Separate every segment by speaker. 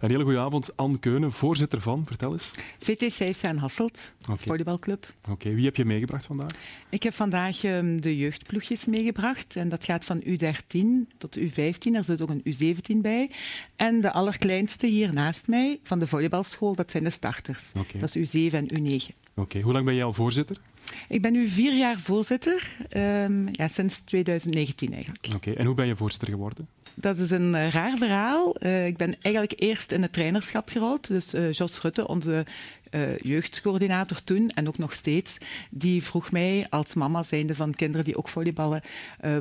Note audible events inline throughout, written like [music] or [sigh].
Speaker 1: Een hele goede avond, Anne Keunen, voorzitter van, vertel eens.
Speaker 2: VT Safe en Hasselt, volleybalclub.
Speaker 1: Oké, wie heb je meegebracht vandaag?
Speaker 2: Ik heb vandaag ehm, de jeugdploegjes meegebracht. En dat gaat van U13 tot U15. Er zit ook een U17 bij. En de allerkleinste hier naast mij van de volleybalschool, dat zijn de starters.
Speaker 1: Oké.
Speaker 2: Dat is U7 en U9.
Speaker 1: Oké, hoe lang ben jij al voorzitter?
Speaker 2: Ik ben nu vier jaar voorzitter, ehm, ja, sinds 2019 eigenlijk.
Speaker 1: Oké, en hoe ben je voorzitter geworden?
Speaker 2: Dat is een eh, raar verhaal. Eh, ik ben eigenlijk eerst in het trainerschap gerold. Dus eh, Jos Rutte, onze jeugdcoördinator toen en ook nog steeds, die vroeg mij als mama zijnde van kinderen die ook volleyballen,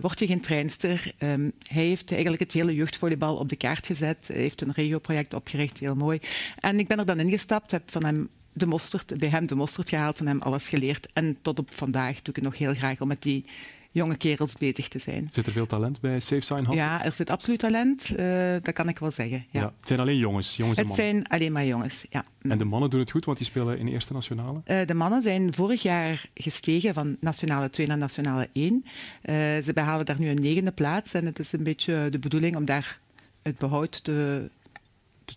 Speaker 2: word je geen treinster? Ehm, hij heeft eigenlijk het hele jeugdvolleybal op de kaart gezet. Hij heeft een regioproject opgericht, heel mooi. En ik ben er dan ingestapt, heb van hem de mosterd, bij hem de mosterd gehaald, van hem alles geleerd. En tot op vandaag doe ik het nog heel graag om met die jonge kerels bezig te zijn.
Speaker 1: Zit er veel talent bij Safe Sign Hasselt?
Speaker 2: Ja, er zit absoluut talent, eh, dat kan ik wel zeggen. Ja.
Speaker 1: Ja, Het zijn alleen jongens, jongens en
Speaker 2: Het
Speaker 1: mannen.
Speaker 2: zijn alleen maar jongens, ja.
Speaker 1: En de mannen doen het goed, want die spelen in de eerste nationale.
Speaker 2: Eh, de mannen zijn vorig jaar gestegen van Nationale 2 naar Nationale 1. Eh, ze behalen daar nu een negende plaats en het is een beetje de bedoeling om daar het behoud te,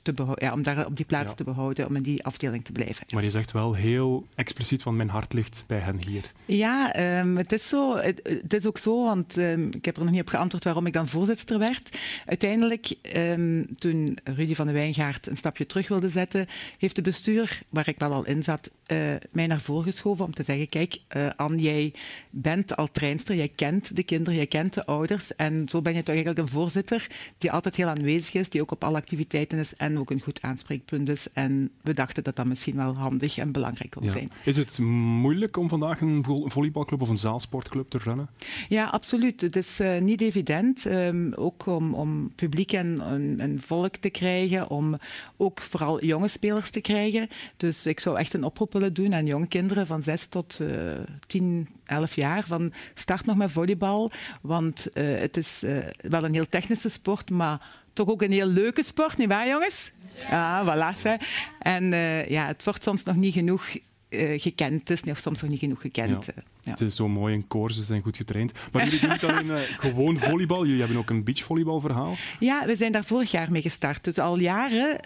Speaker 2: te ja, om daar op die plaats
Speaker 1: Ja.
Speaker 2: te behouden, om in die afdeling te blijven.
Speaker 1: Maar je zegt wel heel expliciet van mijn hart ligt bij hen hier.
Speaker 2: Ja, ehm, het, is zo, het, het is ook zo, want ehm, ik heb er nog niet op geantwoord waarom ik dan voorzitter werd. Uiteindelijk, ehm, toen Rudy van de Wijngaard een stapje terug wilde zetten, heeft de bestuur, waar ik wel al in zat, eh, mij naar voren geschoven om te zeggen, kijk, Anne, jij bent al treinster, jij kent de kinderen, jij kent de ouders en zo ben je toch eigenlijk een voorzitter die altijd heel aanwezig is, die ook op alle activiteiten is en ook een goed aanspreekpunt is. En we dachten dat dat misschien wel handig en belangrijk kon
Speaker 1: Ja.
Speaker 2: zijn.
Speaker 1: Is het moeilijk om vandaag een vo- volleybalclub of een zaalsportclub te runnen?
Speaker 2: Ja, absoluut. Het is eh, niet evident, ehm, ook om, om publiek en, en, en volk te krijgen, om ook vooral jonge spelers te krijgen. Dus ik zou echt een oproep willen doen aan jonge kinderen van 6 tot eh 10, 11 jaar, van start nog met volleybal, want eh, het is eh, wel een heel technische sport, maar toch ook een heel leuke sport, nietwaar jongens? Ja, voilà. Hè. En eh, ja, het wordt soms nog niet genoeg eh, gekend, het is nog soms nog niet genoeg gekend.
Speaker 1: Ja.
Speaker 2: eh, ja.
Speaker 1: Het is zo mooi in koor, ze zijn goed getraind. Maar jullie doen niet alleen eh, gewoon volleybal, jullie hebben ook een beachvolleybalverhaal.
Speaker 2: Ja, we zijn daar vorig jaar mee gestart. Dus al jaren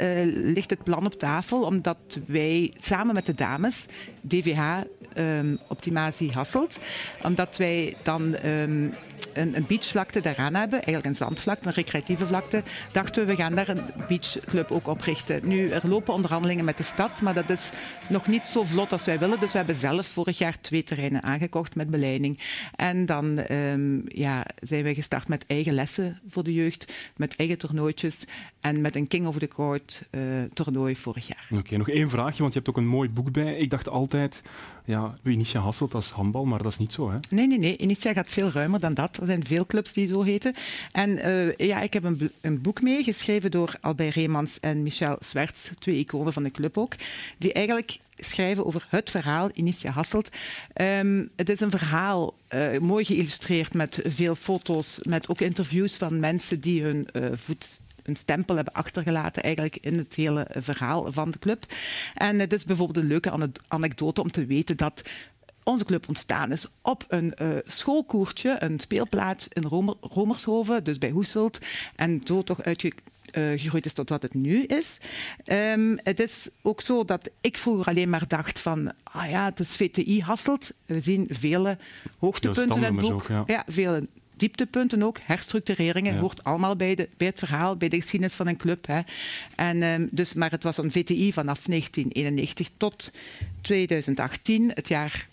Speaker 2: ligt het plan op tafel, omdat wij samen met de dames, DVH ehm Optimatie Hasselt, omdat wij dan ehm, een, een beachvlakte daaraan hebben, eigenlijk een zandvlakte, een recreatieve vlakte, dachten we, we gaan daar een beachclub ook oprichten. Nu, er lopen onderhandelingen met de stad, maar dat is nog niet zo vlot als wij willen. Dus we hebben zelf vorig jaar twee terreinen aangekocht met beleiding. En dan ehm, ja, zijn we gestart met eigen lessen voor de jeugd, met eigen toernooitjes en met een King of the Court eh, toernooi vorig jaar.
Speaker 1: Oké, nog één vraagje, want je hebt ook een mooi boek bij. Ik dacht altijd, ja, Initia Hasselt, dat is handbal, maar dat is niet zo, hè?
Speaker 2: Nee, nee, nee. Initia gaat veel ruimer dan dat. Er zijn veel clubs die zo heten. En eh, ja, ik heb een, een boek mee, geschreven door Albert Reemans en Michel Zwerts, twee iconen van de club ook, die eigenlijk schrijven over het verhaal Initia Hasselt. Ehm, het is een verhaal, eh, mooi geïllustreerd met veel foto's, met ook interviews van mensen die hun eh, voet een stempel hebben achtergelaten eigenlijk in het hele verhaal van de club. En het is bijvoorbeeld een leuke ane- anekdote om te weten dat onze club ontstaan is op een eh, schoolkoertje, een speelplaats in Romer, Romershoven, dus bij Hoeselt. En zo toch uitgegroeid is tot wat het nu is. Ehm, het is ook zo dat ik vroeger alleen maar dacht van, ah ja, het is VTI Hasselt. We zien vele hoogtepunten in het boek.
Speaker 1: ook, ja.
Speaker 2: vele dieptepunten ook, herstructureringen,
Speaker 1: Ja.
Speaker 2: hoort allemaal bij, de, bij het verhaal, bij de geschiedenis van een club. Hè. En, ehm, dus, maar het was een VTI vanaf 1991 tot 2018, het jaar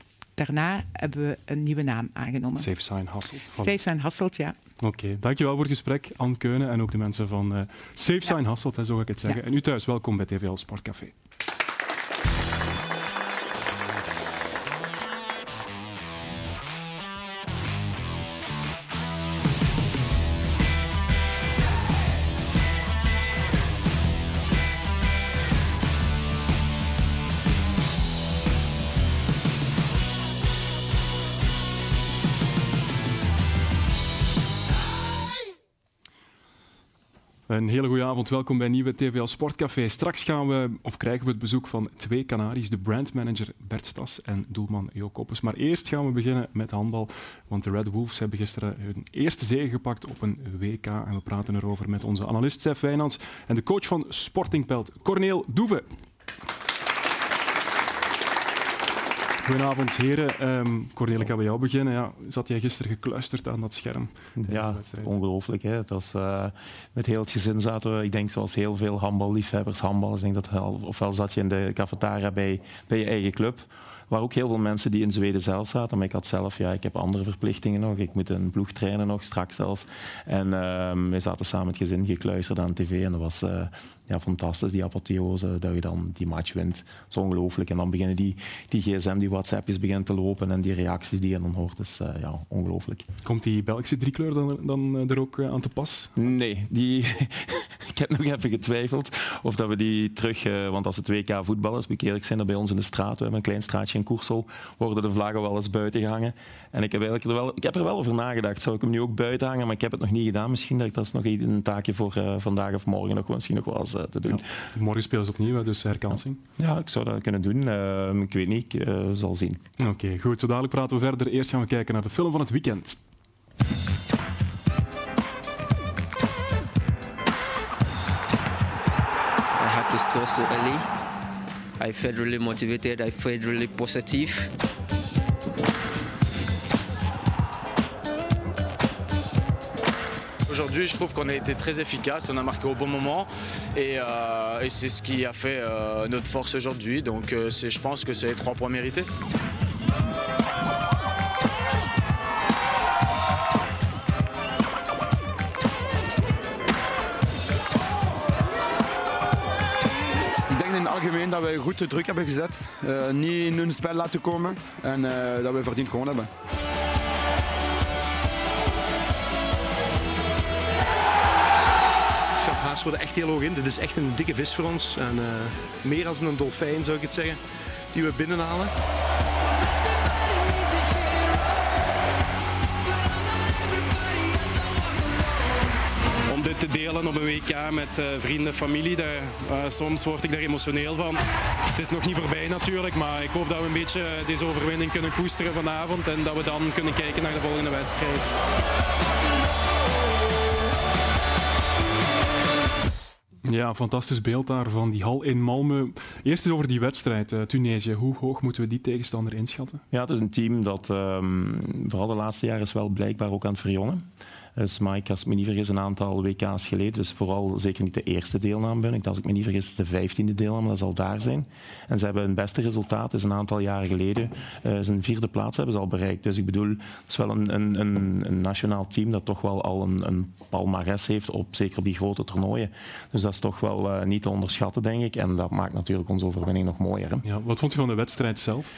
Speaker 2: daarna, hebben we een nieuwe naam aangenomen.
Speaker 1: Safe Sign Hasselt. Voilà.
Speaker 2: Safe zijn Hasselt, ja.
Speaker 1: Oké, dankjewel voor het gesprek, Anne Keunen en ook de mensen van eh Safe Sign Hasselt, hè, zo ga ik het zeggen.
Speaker 2: Ja.
Speaker 1: En u thuis, welkom bij TVL Sportcafé. Een hele goede avond, welkom bij nieuwe TVL Sportcafé. Straks gaan we, of krijgen we het bezoek van twee Canaries, de brandmanager Bert Stas en doelman Jo Koppes. Maar eerst gaan we beginnen met handbal, want de Red Wolves hebben gisteren hun eerste zege gepakt op een WK. En we praten erover met onze analist Sef Wijnands en de coach van Sporting Pelt, Corneel Doeve. Goedenavond, heren. Um, Cornel, ik ga bij jou beginnen. Ja, zat jij gisteren gekluisterd aan dat scherm?
Speaker 3: Ja, ongelooflijk. Hè? Dat was, uh, met heel het gezin zaten we, ik denk zoals heel veel handballiefhebbers, handballers, denk dat, ofwel zat je in de cafetaria bij, bij je eigen club, waar ook heel veel mensen die in Zweden zelf zaten. Maar ik had zelf, ja, ik heb andere verplichtingen nog. Ik moet een ploeg trainen nog, straks zelfs. En uh, we zaten samen het gezin gekluisterd aan tv. En dat was uh, ja, fantastisch, die apotheose, dat je dan die match wint. Dat is ongelooflijk. En dan beginnen die, die gsm, die WhatsAppjes beginnen te lopen en die reacties die je dan hoort. Dus uh, ja, ongelooflijk.
Speaker 1: Komt die Belgische driekleur dan, dan er ook aan te pas?
Speaker 3: Nee, die... [laughs] ik heb nog even getwijfeld of dat we die terug... want als het WK voetbal is, moet ik eerlijk zijn, dat bij ons in de straat, we hebben een klein straatje in Koersel worden de vlaggen wel eens buiten gehangen. En ik heb, eigenlijk er wel, ik heb er wel over nagedacht. Zou ik hem nu ook buiten hangen? Maar ik heb het nog niet gedaan. Misschien dat ik dat is nog een taakje voor uh, vandaag of morgen nog, misschien nog wel eens uh, te doen.
Speaker 1: Ja, morgen spelen ze opnieuw, dus herkansing.
Speaker 3: Ja, ik zou dat kunnen doen. Uh, ik weet niet, ik zal zien.
Speaker 1: Oké, okay, goed. Zo dadelijk praten we verder. Eerst gaan we kijken naar de film van het weekend.
Speaker 4: I have to score so early. I felt really motivated. I felt really positive.
Speaker 5: Aujourd'hui, je trouve qu'on a été très efficace, on a marqué au bon moment et, euh, et c'est ce qui a fait euh, notre force aujourd'hui. Donc euh, je pense que c'est trois points mérités.
Speaker 6: algemeen dat wij goed de druk hebben gezet. Uh, niet in hun spel laten komen en uh, dat we verdiend gewonnen hebben.
Speaker 7: Haast worden echt heel hoog in. Dit is echt een dikke vis voor ons. En, uh, meer dan een dolfijn zou ik het zeggen, die we binnenhalen.
Speaker 8: te delen op een WK met uh, vrienden, familie. Daar, uh, soms word ik daar emotioneel van. Het is nog niet voorbij natuurlijk, maar ik hoop dat we een beetje deze overwinning kunnen koesteren vanavond en dat we dan kunnen kijken naar de volgende wedstrijd.
Speaker 1: Ja, fantastisch beeld daar van die hal in Malmö. Eerst eens over die wedstrijd, uh, Tunesië. Hoe hoog moeten we die tegenstander inschatten?
Speaker 3: Ja, het is een team dat um, vooral de laatste jaren is wel blijkbaar ook aan het verjongen. Dus Mike, als ik me niet vergis, een aantal WK's geleden. Dus vooral zeker niet de eerste deelname ben ik. Als ik me niet vergis, de vijftiende deelname, dat zal daar zijn. En ze hebben hun beste resultaat, is een aantal jaren geleden. Uh, zijn vierde plaats hebben ze al bereikt. Dus ik bedoel, het is wel een, een, een, een nationaal team dat toch wel al een, een palmares heeft, op, zeker op die grote toernooien. Dus dat is toch wel uh, niet te onderschatten, denk ik. En dat maakt natuurlijk onze overwinning nog mooier. Hè?
Speaker 1: Ja, wat vond je van de wedstrijd zelf?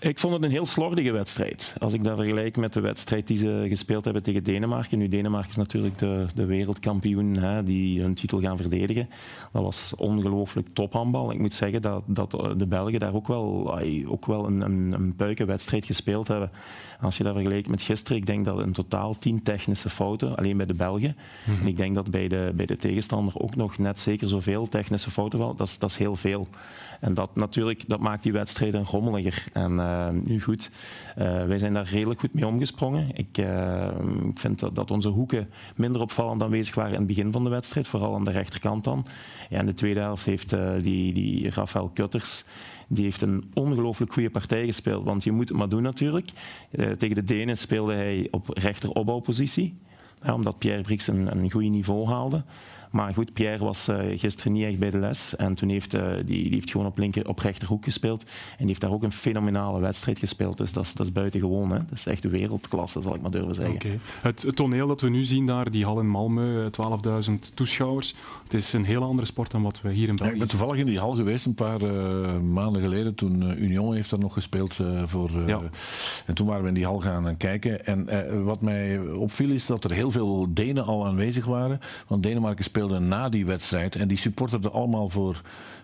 Speaker 3: Ik vond het een heel slordige wedstrijd. Als ik dat vergelijk met de wedstrijd die ze gespeeld hebben tegen Denemarken. Nu, Denemarken is natuurlijk de, de wereldkampioen hè, die hun titel gaan verdedigen. Dat was ongelooflijk tophandbal. Ik moet zeggen dat, dat de Belgen daar ook wel, ook wel een, een, een puikenwedstrijd gespeeld hebben. Als je dat vergelijkt met gisteren, ik denk dat in totaal tien technische fouten, alleen bij de Belgen. Mm -hmm. En ik denk dat bij de, bij de tegenstander ook nog net zeker zoveel technische fouten vallen. Dat is, dat is heel veel. En dat, natuurlijk, dat maakt die wedstrijden rommeliger. En uh, nu goed, uh, wij zijn daar redelijk goed mee omgesprongen. Ik, ik vind dat, onze hoeken minder opvallend aanwezig waren in het begin van de wedstrijd, vooral aan de rechterkant dan. Ja, in de tweede helft heeft die, die Rafael Kutters die heeft een ongelooflijk goede partij gespeeld. Want je moet het maar doen natuurlijk. Tegen de Denen speelde hij op rechteropbouwpositie. Omdat Pierre Brix een, een goed niveau haalde. Maar goed, Pierre was uh, gisteren niet echt bij de les. En toen heeft uh, die, die heeft gewoon op, linker, op rechterhoek gespeeld. En die heeft daar ook een fenomenale wedstrijd gespeeld. Dus dat is, dat is buitengewoon. Hè. Dat is echt wereldklasse, zal ik maar durven zeggen.
Speaker 1: Okay. Het, het, toneel dat we nu zien daar, die hal in Malmö, 12.000 toeschouwers. Het is een hele andere sport dan wat we hier in België
Speaker 9: ja, Ik ben toevallig in die hal geweest een paar uh, maanden geleden. Toen Union heeft daar nog gespeeld. voor, ja. En toen waren we in die hal gaan kijken. En wat mij opviel is dat er heel veel Denen al aanwezig waren. Want Denemarken speelt na die wedstrijd. En die supporterden allemaal voor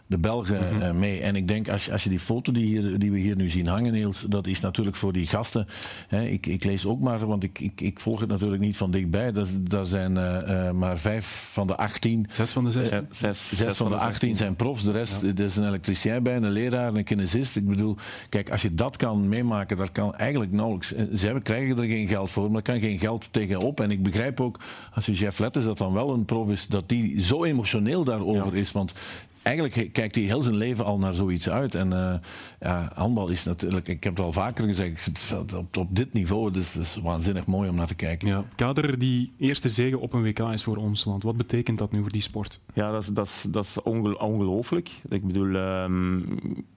Speaker 9: de Belgen
Speaker 1: Mhm.
Speaker 9: eh, mee. En ik denk, als, als je die foto die, hier, die we hier nu zien hangen, Niels, dat is natuurlijk voor die gasten. Hè, ik, ik lees ook maar, want ik, ik, ik volg het natuurlijk niet van dichtbij. Dat, daar zijn eh, eh, maar vijf van de 18.
Speaker 1: Zes van de zes.
Speaker 3: Ja, zes,
Speaker 9: Zes van de 18 zijn profs, de rest er is een elektricien bij, een leraar, een kinesist. Ik bedoel, kijk, als je dat kan meemaken, dat kan eigenlijk nauwelijks. Ze hebben, krijgen er geen geld voor, maar er kan geen geld tegenop. En ik begrijp ook, als je Jeff Letters dat dan wel een prof is, dat die zo emotioneel daarover is. Want eigenlijk kijkt hij heel zijn leven al naar zoiets uit. En eh, ja, handbal is natuurlijk, ik heb het al vaker gezegd, op, op dit niveau, dus het is waanzinnig mooi om naar te kijken.
Speaker 1: Ja. Kader, die eerste zege op een WK is voor ons land. Wat betekent dat nu voor die sport?
Speaker 3: Ja, dat is, dat is, dat is onge- ongelooflijk. Ik bedoel, ehm,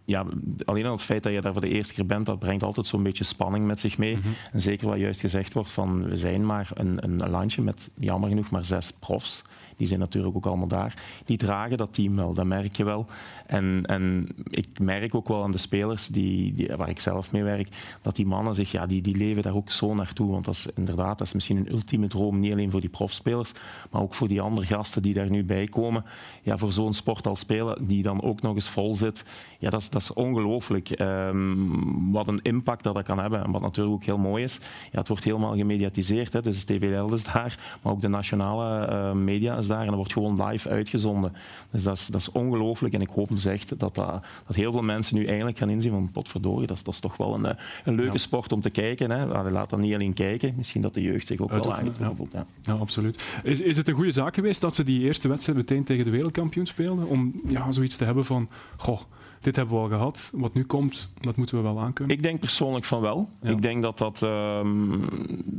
Speaker 3: ja, alleen al het feit dat je daar voor de eerste keer bent, dat brengt altijd zo'n beetje spanning met zich mee. En zeker wat juist gezegd wordt van, we zijn maar een, een landje met, jammer genoeg, maar zes profs. Die zijn natuurlijk ook allemaal daar. Die dragen dat team wel, dat merk je wel. En, en ik merk ook wel aan de spelers die, die, waar ik zelf mee werk, dat die mannen zich, ja, die, die leven daar ook zo naartoe. Want dat is inderdaad, dat is misschien een ultieme droom, niet alleen voor die profspelers, maar ook voor die andere gasten die daar nu bij komen. Ja, voor zo'n sport als spelen, die dan ook nog eens vol zit. Ja, dat is, dat ongelooflijk. Ehm, wat een impact dat dat kan hebben. En wat natuurlijk ook heel mooi is, ja, het wordt helemaal gemediatiseerd. Hè. Dus de TVL is daar, maar ook de nationale eh, media is daar. En dat wordt gewoon live uitgezonden. Dus dat is, dat is ongelooflijk. En ik hoop dus echt dat, dat, dat heel veel mensen nu eigenlijk gaan inzien van potverdorie, dat is, dat is toch wel een, eh, een leuke sport om te kijken. Hè. Allee, laat dat niet alleen kijken. Misschien dat de jeugd zich ook wel aangetrokken voelt. Ja.
Speaker 1: Ja, absoluut. Is, is het een goede zaak geweest dat ze die eerste wedstrijd meteen tegen de wereldkampioen speelden? Om ja, zoiets te hebben van, goh, dit hebben we al gehad. Wat nu komt, dat moeten we wel aankunnen.
Speaker 3: Ik denk persoonlijk van wel.
Speaker 1: Ja.
Speaker 3: Ik denk dat dat, ehm,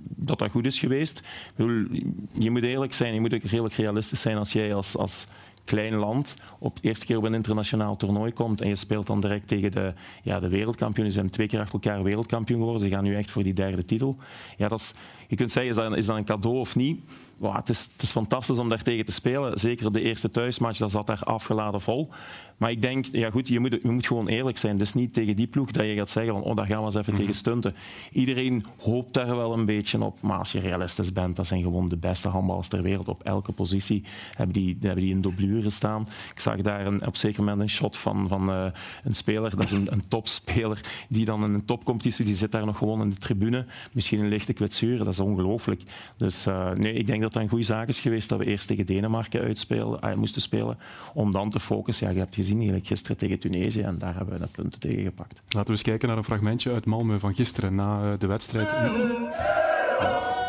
Speaker 3: dat dat goed is geweest. Ik bedoel, je moet eerlijk zijn, je moet ook redelijk realistisch zijn als jij als, als klein land op de eerste keer op een internationaal toernooi komt en je speelt dan direct tegen de, ja, de wereldkampioen. Ze zijn twee keer achter elkaar wereldkampioen geworden. Ze gaan nu echt voor die derde titel. Ja, dat is, je kunt zeggen, is dat, is dat een cadeau of niet? Wow, het, is, het is fantastisch om daar tegen te spelen. Zeker de eerste thuismatch, dat zat daar afgeladen vol. Maar ik denk, ja goed, je moet, je moet gewoon eerlijk zijn. Het is niet tegen die ploeg dat je gaat zeggen van, oh, daar gaan we eens even tegen stunten. Iedereen hoopt daar wel een beetje op. Maar als je realistisch bent, dat zijn gewoon de beste handballers ter wereld. Op elke positie hebben die, hebben die in dublure staan. Ik zag daar een, op zeker moment een shot van, van eh, een speler, dat is een, een topspeler, die dan in een topcompetitie, die zit daar nog gewoon in de tribune. Misschien een lichte kwetsuur, dat is ongelooflijk. Dus eh, nee, ik denk dat dat een goede zaak is geweest dat we eerst tegen Denemarken uitspelen, ah, moesten spelen, om dan te focussen. Ja, je hebt gezien, eigenlijk gisteren tegen Tunesië, en daar hebben we de punten tegen gepakt.
Speaker 1: Laten we eens kijken naar een fragmentje uit Malmö van gisteren na eh, de wedstrijd. Ja,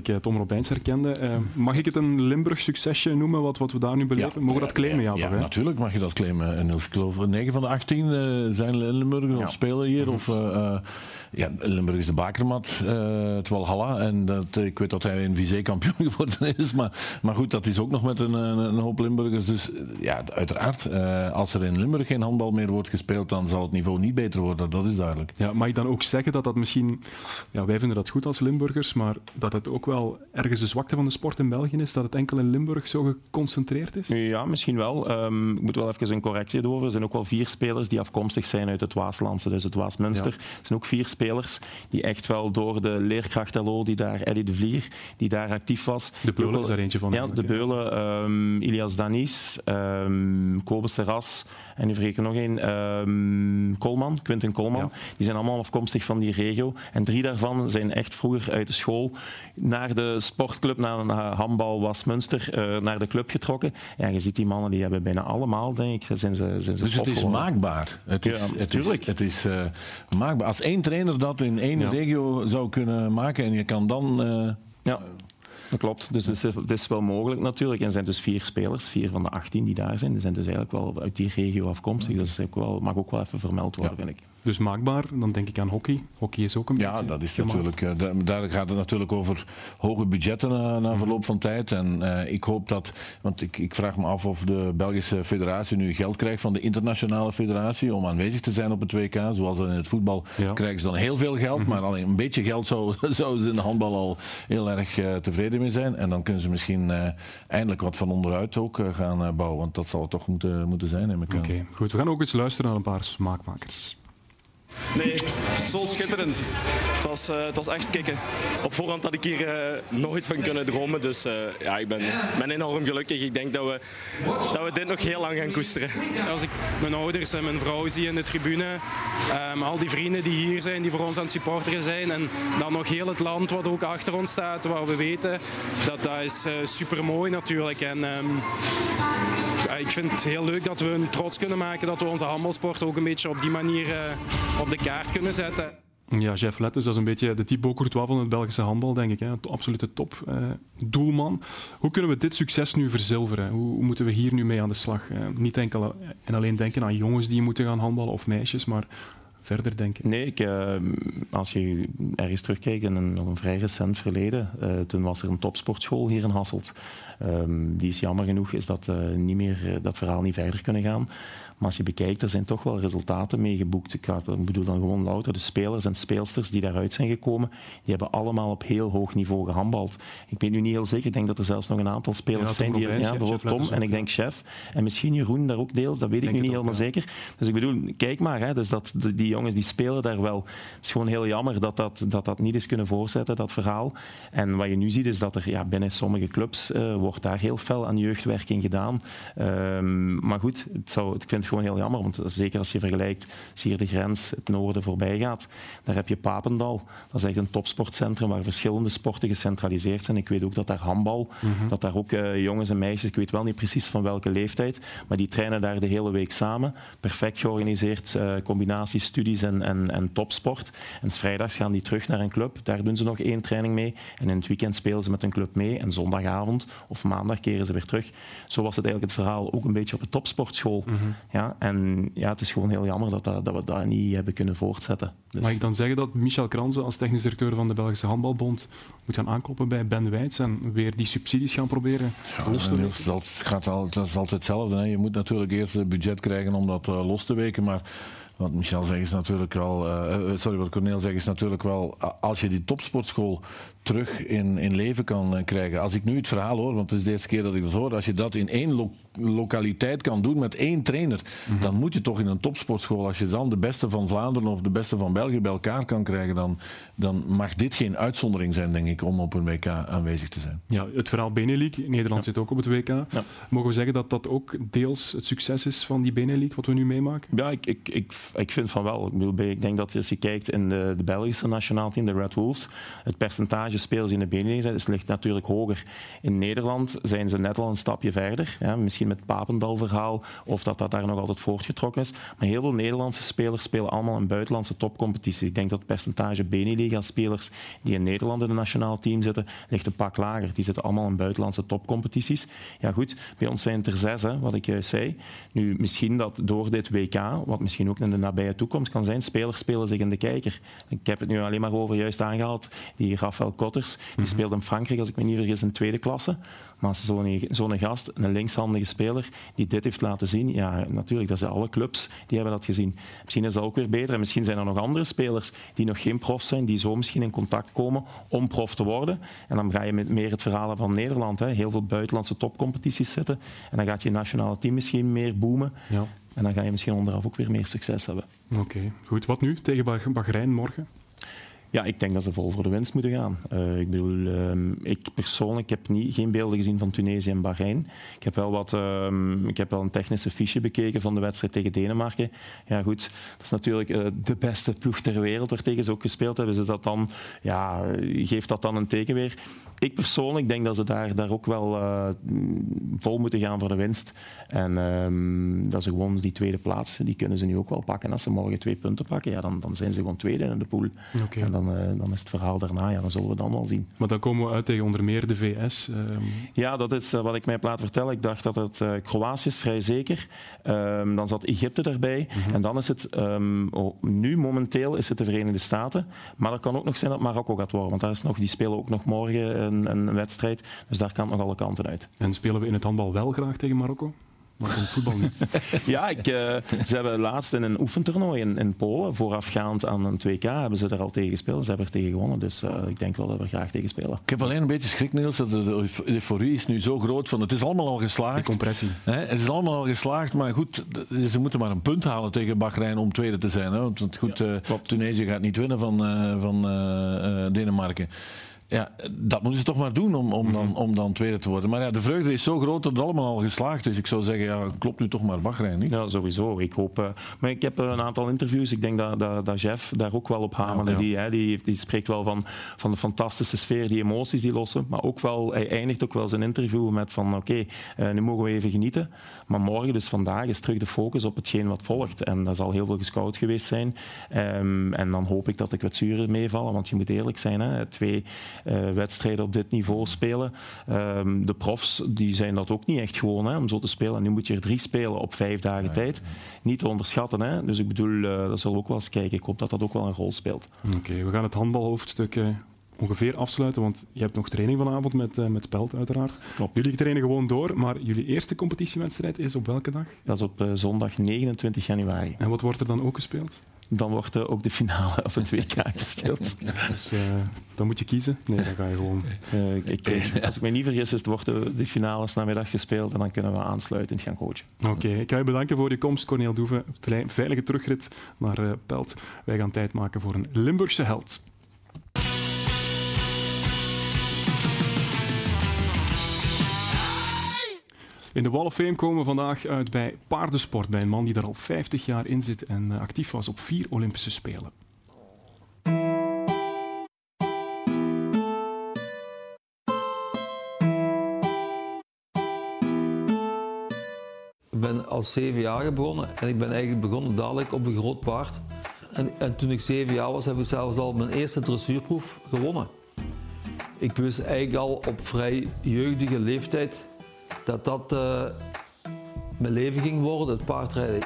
Speaker 1: ik eh, Tom Robijns herkende. Eh, mag ik het een Limburg-succesje noemen, wat, wat we daar nu beleven? Mogen we dat claimen? Ja,
Speaker 9: Ja,
Speaker 1: toch, hè?
Speaker 9: natuurlijk mag je dat claimen. En ik geloof 9 van de 18 eh, zijn Limburgers of spelen hier.
Speaker 1: Mhm.
Speaker 9: Of, eh, eh, ja, Limburg is de bakermat, eh het Walhalla. En dat, ik weet dat hij in Vizé kampioen [laughs] geworden is. Maar, maar goed, dat is ook nog met een, een, een hoop Limburgers. Dus ja, uiteraard, eh, als er in Limburg geen handbal meer wordt gespeeld, dan zal het niveau niet beter worden. Dat is duidelijk.
Speaker 1: Ja, mag ik dan ook zeggen dat dat misschien... Ja, wij vinden dat goed als Limburgers, maar dat het ook wel ergens de zwakte van de sport in België is, dat het enkel in Limburg zo geconcentreerd is?
Speaker 3: Ja, misschien wel. Ehm, ik moet wel even een correctie doen. Er zijn ook wel vier spelers die afkomstig zijn uit het Waaslandse, dus het Waasmunster. Er zijn ook vier spelers die echt wel door de leerkracht LO, die daar, Eddie de Vlier, die daar actief was.
Speaker 1: De Beulen is daar eentje van,
Speaker 3: Ja, de? Beulen, ehm, Ilias Danis, ehm Kobe Serras en nu vergeet ik er nog één, ehm, Kolman, Quinten Kolman. Die zijn allemaal afkomstig van die regio. En drie daarvan zijn echt vroeger uit de school naar de sportclub, naar een handbal Wasmunster, eh, naar de club getrokken. Ja, je ziet die mannen, die hebben bijna allemaal, denk ik, zijn ze, zijn ze
Speaker 9: Dus het is
Speaker 3: geworden.
Speaker 9: maakbaar. Het is,
Speaker 3: Ja,
Speaker 9: het is,
Speaker 3: tuurlijk.
Speaker 9: het is eh, maakbaar. Als één trainer dat in één
Speaker 3: Ja.
Speaker 9: regio zou kunnen maken en je kan dan... eh,
Speaker 3: Ja. Dat klopt. Dus het is, het is wel mogelijk natuurlijk. En er zijn dus vier spelers, vier van de 18 die daar zijn. Die zijn dus eigenlijk wel uit die regio afkomstig. Dus dat wel, mag ook wel even vermeld worden, vind ik.
Speaker 1: Dus maakbaar, dan denk ik aan hockey. Hockey is ook een
Speaker 9: Ja,
Speaker 1: beetje
Speaker 9: dat is
Speaker 1: gemaakt.
Speaker 9: natuurlijk, eh, da- daar gaat het natuurlijk over hoge budgetten na, na verloop van tijd. En eh, ik hoop dat, want ik, ik vraag me af of de Belgische federatie nu geld krijgt van de internationale federatie om aanwezig te zijn op het WK. Zoals in het voetbal
Speaker 1: Ja.
Speaker 9: krijgen ze dan heel veel geld, maar alleen een beetje geld zou, [laughs] zouden ze in de handbal al heel erg eh, tevreden mee zijn. En dan kunnen ze misschien eh, eindelijk wat van onderuit ook eh, gaan eh, bouwen, want dat zal het toch moeten, moeten zijn. neem ik.
Speaker 1: Oké, goed. We gaan ook eens luisteren naar een paar smaakmakers.
Speaker 10: Nee, zo schitterend. Het was, eh, het was echt kicken. Op voorhand had ik hier eh, nooit van kunnen dromen. Dus eh, ja, ik ben, ben enorm gelukkig. Ik denk dat we, dat we dit nog heel lang gaan koesteren.
Speaker 8: Als ik mijn ouders en mijn vrouw zie in de tribune, ehm, al die vrienden die hier zijn, die voor ons aan het supporteren zijn, en dan nog heel het land wat ook achter ons staat, waar we weten dat dat is super mooi natuurlijk. En ehm, ik vind het heel leuk dat we een trots kunnen maken dat we onze handbalsport ook een beetje op die manier eh, op de kaart kunnen zetten.
Speaker 1: Ja, Jeff Letters, dat is een beetje de Thibaut Courtois van het Belgische handbal, denk ik. Hè. Absolute top eh, doelman. Hoe kunnen we dit succes nu verzilveren? Hoe, hoe moeten we hier nu mee aan de slag? Eh, niet enkel en alleen denken aan jongens die moeten gaan handballen of meisjes, maar verder denken.
Speaker 3: Nee, ik, eh, als je ergens terugkijkt in een, vrij recent verleden, eh, toen was er een topsportschool hier in Hasselt. Ehm, die is jammer genoeg, is dat, eh, niet meer, dat verhaal niet verder kunnen gaan. Maar als je bekijkt, er zijn toch wel resultaten mee geboekt. Ik, bedoel dan gewoon louter de spelers en speelsters die daaruit zijn gekomen. Die hebben allemaal op heel hoog niveau gehandbald. Ik weet nu niet heel zeker, ik denk dat er zelfs nog een aantal spelers
Speaker 1: Ja,
Speaker 3: zijn die... Ja, bijvoorbeeld Tom en ik denk Chef. En misschien Jeroen daar ook deels, dat weet ik, nu niet helemaal
Speaker 1: ja.
Speaker 3: zeker. Dus ik bedoel, kijk maar. Hè, dus dat, die jongens die spelen daar wel. Het is gewoon heel jammer dat dat, dat, dat niet is kunnen voortzetten, dat verhaal. En wat je nu ziet is dat er ja, binnen sommige clubs eh, wordt daar heel fel aan jeugdwerking gedaan. Ehm, maar goed, het zou, ik vind het gewoon heel jammer. Want zeker als je vergelijkt, als je hier de grens, het noorden voorbij gaat, daar heb je Papendal. Dat is echt een topsportcentrum waar verschillende sporten gecentraliseerd zijn. Ik weet ook dat daar handbal, dat daar ook eh, jongens en meisjes, ik weet wel niet precies van welke leeftijd, maar die trainen daar de hele week samen. Perfect georganiseerd, combinatie studies en, en, en topsport. En 's vrijdags gaan die terug naar een club, daar doen ze nog één training mee. En in het weekend spelen ze met een club mee. En zondagavond of maandag keren ze weer terug. Zo was het eigenlijk het verhaal ook een beetje op de topsportschool. ja, en ja, het is gewoon heel jammer dat, dat, dat we dat niet hebben kunnen voortzetten. Dus,
Speaker 1: Mag ik dan zeggen dat Michel Kranze als technisch directeur van de Belgische Handbalbond moet gaan aankloppen bij Ben Wijts en weer die subsidies gaan proberen los te
Speaker 9: En
Speaker 1: weken?
Speaker 9: Niels, dat, gaat al, dat is altijd hetzelfde. Hè. Je moet natuurlijk eerst het budget krijgen om dat eh, los te weken. Maar wat Michel zegt is natuurlijk wel. eh, sorry, wat Corneel zegt is natuurlijk wel. Als je die topsportschool terug in, in leven kan eh, krijgen. Als ik nu het verhaal hoor, want het is de eerste keer dat ik dat hoor. Als je dat in één lo- lokaliteit kan doen met één trainer. dan moet je toch in een topsportschool. Als je dan de beste van Vlaanderen of de beste van België bij elkaar kan krijgen. dan, dan mag dit geen uitzondering zijn, denk ik, om op een WK aanwezig te zijn.
Speaker 1: Ja, het verhaal Benelink. Nederland zit ook op het WK. Mogen we zeggen dat dat ook deels het succes is van die Benelink, wat we nu meemaken?
Speaker 3: Ja, ik, ik, ik, ik vind van wel. Ik, bedoel, bij- ik denk dat als je kijkt in de, de Belgische nationaal team, de Red Wolves, het percentage spelers in de Benelux zijn, is- ligt natuurlijk hoger. In Nederland zijn ze net al een stapje verder. Misschien met het Papendal-verhaal, of dat dat daar nog altijd voortgetrokken is. Maar heel veel Nederlandse spelers spelen allemaal in buitenlandse topcompetities. Ik denk dat het percentage Beneliga-spelers die in Nederland in het nationaal team zitten, ligt een pak lager. Die zitten allemaal in buitenlandse topcompetities. Ja goed, bij ons zijn het er zes, hè, wat ik juist zei. Nu, misschien dat door dit WK, wat misschien ook in de nabije toekomst kan zijn, spelers spelen zich in de kijker. Ik heb het nu alleen maar over juist aangehaald, die Rafael Kotters, die speelt in Frankrijk, als ik me niet vergis, in tweede klasse. Maar zo'n gast, een linkshandige speler, die dit heeft laten zien, ja, natuurlijk, dat zijn alle clubs, die hebben dat gezien. Misschien is dat ook weer beter. En misschien zijn er nog andere spelers die nog geen prof zijn, die zo misschien in contact komen om prof te worden. En dan ga je met meer het verhaal van Nederland, hè. heel veel buitenlandse topcompetities zitten. En dan gaat je nationale team misschien meer boomen.
Speaker 1: Ja.
Speaker 3: En dan ga je misschien onderaf ook weer meer succes hebben.
Speaker 1: Oké, goed. Wat nu tegen Bah- Bahrein morgen?
Speaker 3: Ja, ik denk dat ze vol voor de winst moeten gaan. Eh, ik bedoel, ehm, ik persoonlijk heb niet, geen beelden gezien van Tunesië en Bahrein. Ik heb wel wat, ehm, ik heb wel een technische fiche bekeken van de wedstrijd tegen Denemarken. Ja, goed, dat is natuurlijk eh, de beste ploeg ter wereld waar tegen ze ook gespeeld hebben. Dus dat dan, ja, geeft dat dan een teken weer? Ik persoonlijk denk dat ze daar, daar ook wel eh, vol moeten gaan voor de winst. En ehm, dat ze gewoon die tweede plaats, die kunnen ze nu ook wel pakken. Als ze morgen twee punten pakken, ja, dan, dan zijn ze gewoon tweede in de pool.
Speaker 1: Oké.
Speaker 3: En dan eh, dan is het verhaal daarna, ja, dan zullen we dan wel zien.
Speaker 1: Maar dan komen we uit tegen onder meer de VS. ehm.
Speaker 3: Ja, dat is eh, wat ik mij heb laten vertellen. Ik dacht dat het uh, Kroatië is vrij zeker. Ehm, dan zat Egypte erbij. En dan is het ehm, oh, nu momenteel is het de Verenigde Staten. Maar dat kan ook nog zijn dat Marokko gaat worden. Want daar is nog, die spelen ook nog morgen een, een wedstrijd. Dus daar kan het nog alle kanten uit.
Speaker 1: En spelen we in het handbal wel graag tegen Marokko? Maar in het voetbal niet. [laughs]
Speaker 3: ja, ik, uh, ze hebben laatst in een oefentoernooi in, in, Polen, voorafgaand aan een 2K, hebben ze er al tegen gespeeld. Ze hebben er tegen gewonnen, dus uh, ik denk wel dat we graag tegen spelen.
Speaker 9: Ik heb alleen een beetje schrik, Niels, dat de, de euforie is nu zo groot van het is allemaal al geslaagd.
Speaker 1: De compressie.
Speaker 9: Hè, het is allemaal al geslaagd, maar goed, ze moeten maar een punt halen tegen Bahrein om tweede te zijn. Hè, want goed, ja, uh, Tunesië gaat niet winnen van, van Denemarken ja, dat moeten ze toch maar doen om, om, dan, om dan tweede te worden. Maar ja, de vreugde is zo groot dat het allemaal al geslaagd is. Ik zou zeggen, ja, klopt nu toch maar Bahrein, niet?
Speaker 3: Ja, sowieso. Ik hoop... Uh, maar ik heb een aantal interviews. Ik denk dat, dat, dat Jeff daar ook wel op hamerde. Ja, ja. Die, hè, die, die spreekt wel van, van de fantastische sfeer, die emoties die lossen. Maar ook wel, hij eindigt ook wel zijn interview met van, oké, okay, uh, nu mogen we even genieten. Maar morgen, dus vandaag, is terug de focus op hetgeen wat volgt. En dat zal heel veel gescout geweest zijn. Um, en dan hoop ik dat de kwetsuren meevallen. Want je moet eerlijk zijn, hè, twee... Uh, wedstrijden op dit niveau spelen. Um, de profs die zijn dat ook niet echt gewoon hè, om zo te spelen. En nu moet je er drie spelen op vijf dagen ja, tijd. Niet te onderschatten. Hè. Dus ik bedoel, uh, dat zullen we ook wel eens kijken. Ik hoop dat dat ook wel een rol speelt.
Speaker 1: Oké, okay, we gaan het handbalhoofdstuk uh, ongeveer afsluiten, want je hebt nog training vanavond met, uh, met Pelt uiteraard. Klopt. Jullie trainen gewoon door, maar jullie eerste competitiewedstrijd is op welke dag?
Speaker 3: Dat is op zondag 29 januari.
Speaker 1: En wat wordt er dan ook gespeeld?
Speaker 3: dan wordt ook de finale op het WK gespeeld. [laughs]
Speaker 1: dus uh, dan moet je kiezen? Nee, dan ga je gewoon... [laughs]
Speaker 3: Ik, als ik me niet vergis, is, wordt de, de finales namiddag gespeeld en dan kunnen we aansluitend gaan coachen.
Speaker 1: Oké, okay, ik ga je bedanken voor je komst, Corneel Doeve. Veilige terugrit naar Pelt. Wij gaan tijd maken voor een Limburgse held. In de Wall of Fame komen we vandaag uit bij paardensport, bij een man die daar al 50 jaar in zit en actief was op vier Olympische Spelen.
Speaker 11: Ik ben als zeven jaar begonnen en ik ben eigenlijk begonnen dadelijk op een groot paard. En, en toen ik zeven jaar was, heb ik zelfs al mijn eerste dressuurproef gewonnen. Ik wist eigenlijk al op vrij jeugdige leeftijd dat dat uh, mijn leven ging worden, het paardrijden.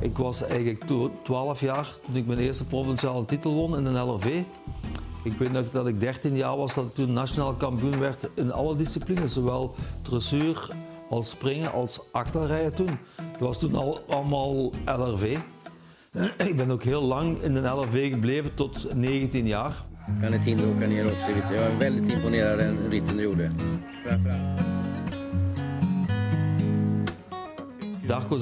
Speaker 11: Ik was eigenlijk 12 jaar toen ik mijn eerste provinciale titel won in een LRV. Ik weet nog dat ik 13 jaar was dat ik toen nationaal kampioen werd in alle disciplines, zowel dressuur als springen als achterrijden toen. Dat was toen al allemaal LRV. Ik ben ook heel lang in een LRV gebleven tot 19 jaar.
Speaker 4: Kan ett hinder åka ner också. Jag är väldigt imponerad av den ritten du gjorde.
Speaker 11: Darko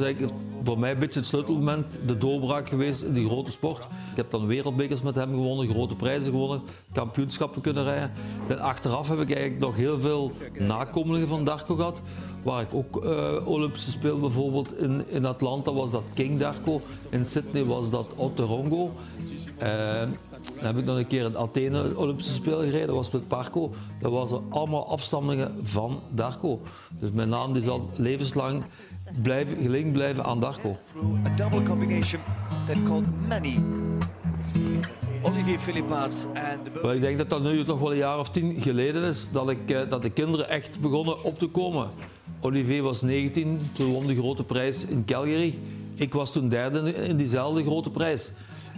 Speaker 11: voor mij een beetje het sleutelmoment, de doorbraak geweest in die grote sport. Ik heb dan wereldbekers met hem gewonnen, grote prijzen gewonnen, kampioenschappen kunnen rijden. En achteraf heb ik eigenlijk nog heel veel nakomelingen van Darko gehad. Waar ik ook uh, Olympische speel, bijvoorbeeld in, in Atlanta was dat King Darko, in Sydney was dat Otterongo. Uh, dan heb ik nog een keer in Athene Olympische Spelen gereden, dat was met Parco. Dat waren allemaal afstammingen van Darko. Dus mijn naam die zal levenslang blijven, gelinkt blijven aan Darko.
Speaker 12: A double combination that called many Olivier Philippaerts and
Speaker 11: Ik denk dat dat nu toch wel een jaar of tien geleden is dat, ik, eh, dat de kinderen echt begonnen op te komen. Olivier was 19, toen won de grote prijs in Calgary. Ik was toen derde in diezelfde grote prijs.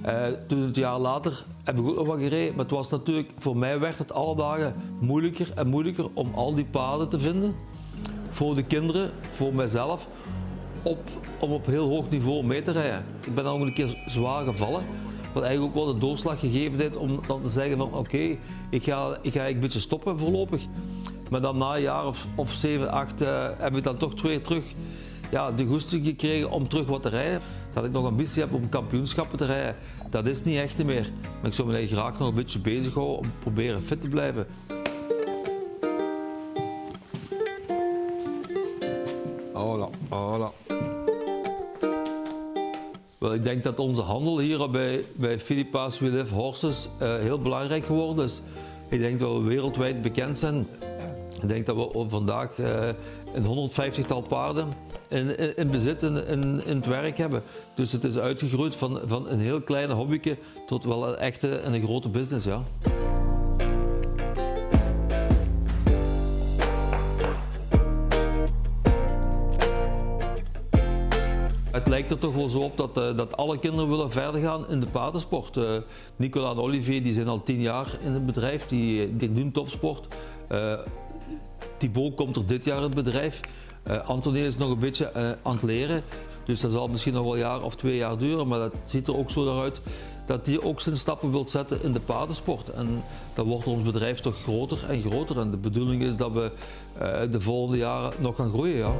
Speaker 11: Uh, toen het jaar later heb ik ook nog wat gereden. Maar het was natuurlijk, voor mij werd het alle dagen moeilijker en moeilijker om al die paden te vinden. Voor de kinderen, voor mijzelf, op, om op heel hoog niveau mee te rijden. Ik ben al een keer zwaar gevallen. Wat eigenlijk ook wel de doorslag gegeven heeft om dan te zeggen van oké, ik, ga, ik ga een beetje stoppen voorlopig. Maar dan na een jaar of, of 7, 8 uh, heb ik dan toch weer terug ja, de goesting gekregen om terug wat te rijden. Dat ik nog ambitie heb om kampioenschappen te rijden, dat is niet echt meer. Maar ik zou me graag nog een beetje bezighouden om proberen fit te blijven. Voilà. Wel, ik denk dat onze handel hier bij, bij Philippa's We Live Horses uh, heel belangrijk geworden is. Ik denk dat we wereldwijd bekend zijn. Ik denk dat we vandaag uh, een 150-tal paarden in, in, in bezit, in, in, het werk hebben. Dus het is uitgegroeid van, van een heel kleine hobbyke tot wel een echte en een grote business. Ja. Het lijkt er toch wel zo op dat, uh, dat alle kinderen willen verder gaan in de paardensport. Uh, Nicola en Olivier die zijn al tien jaar in het bedrijf, die, die doen topsport. Uh, komt er dit jaar in het bedrijf. Uh, is nog een beetje aan het leren. Dus dat zal misschien nog wel een jaar of twee jaar duren. Maar dat ziet er ook zo naar uit dat hij ook zijn stappen wil zetten in de paardensport. En dan wordt ons bedrijf toch groter en groter. En de bedoeling is dat we de volgende jaren nog gaan groeien. Ja.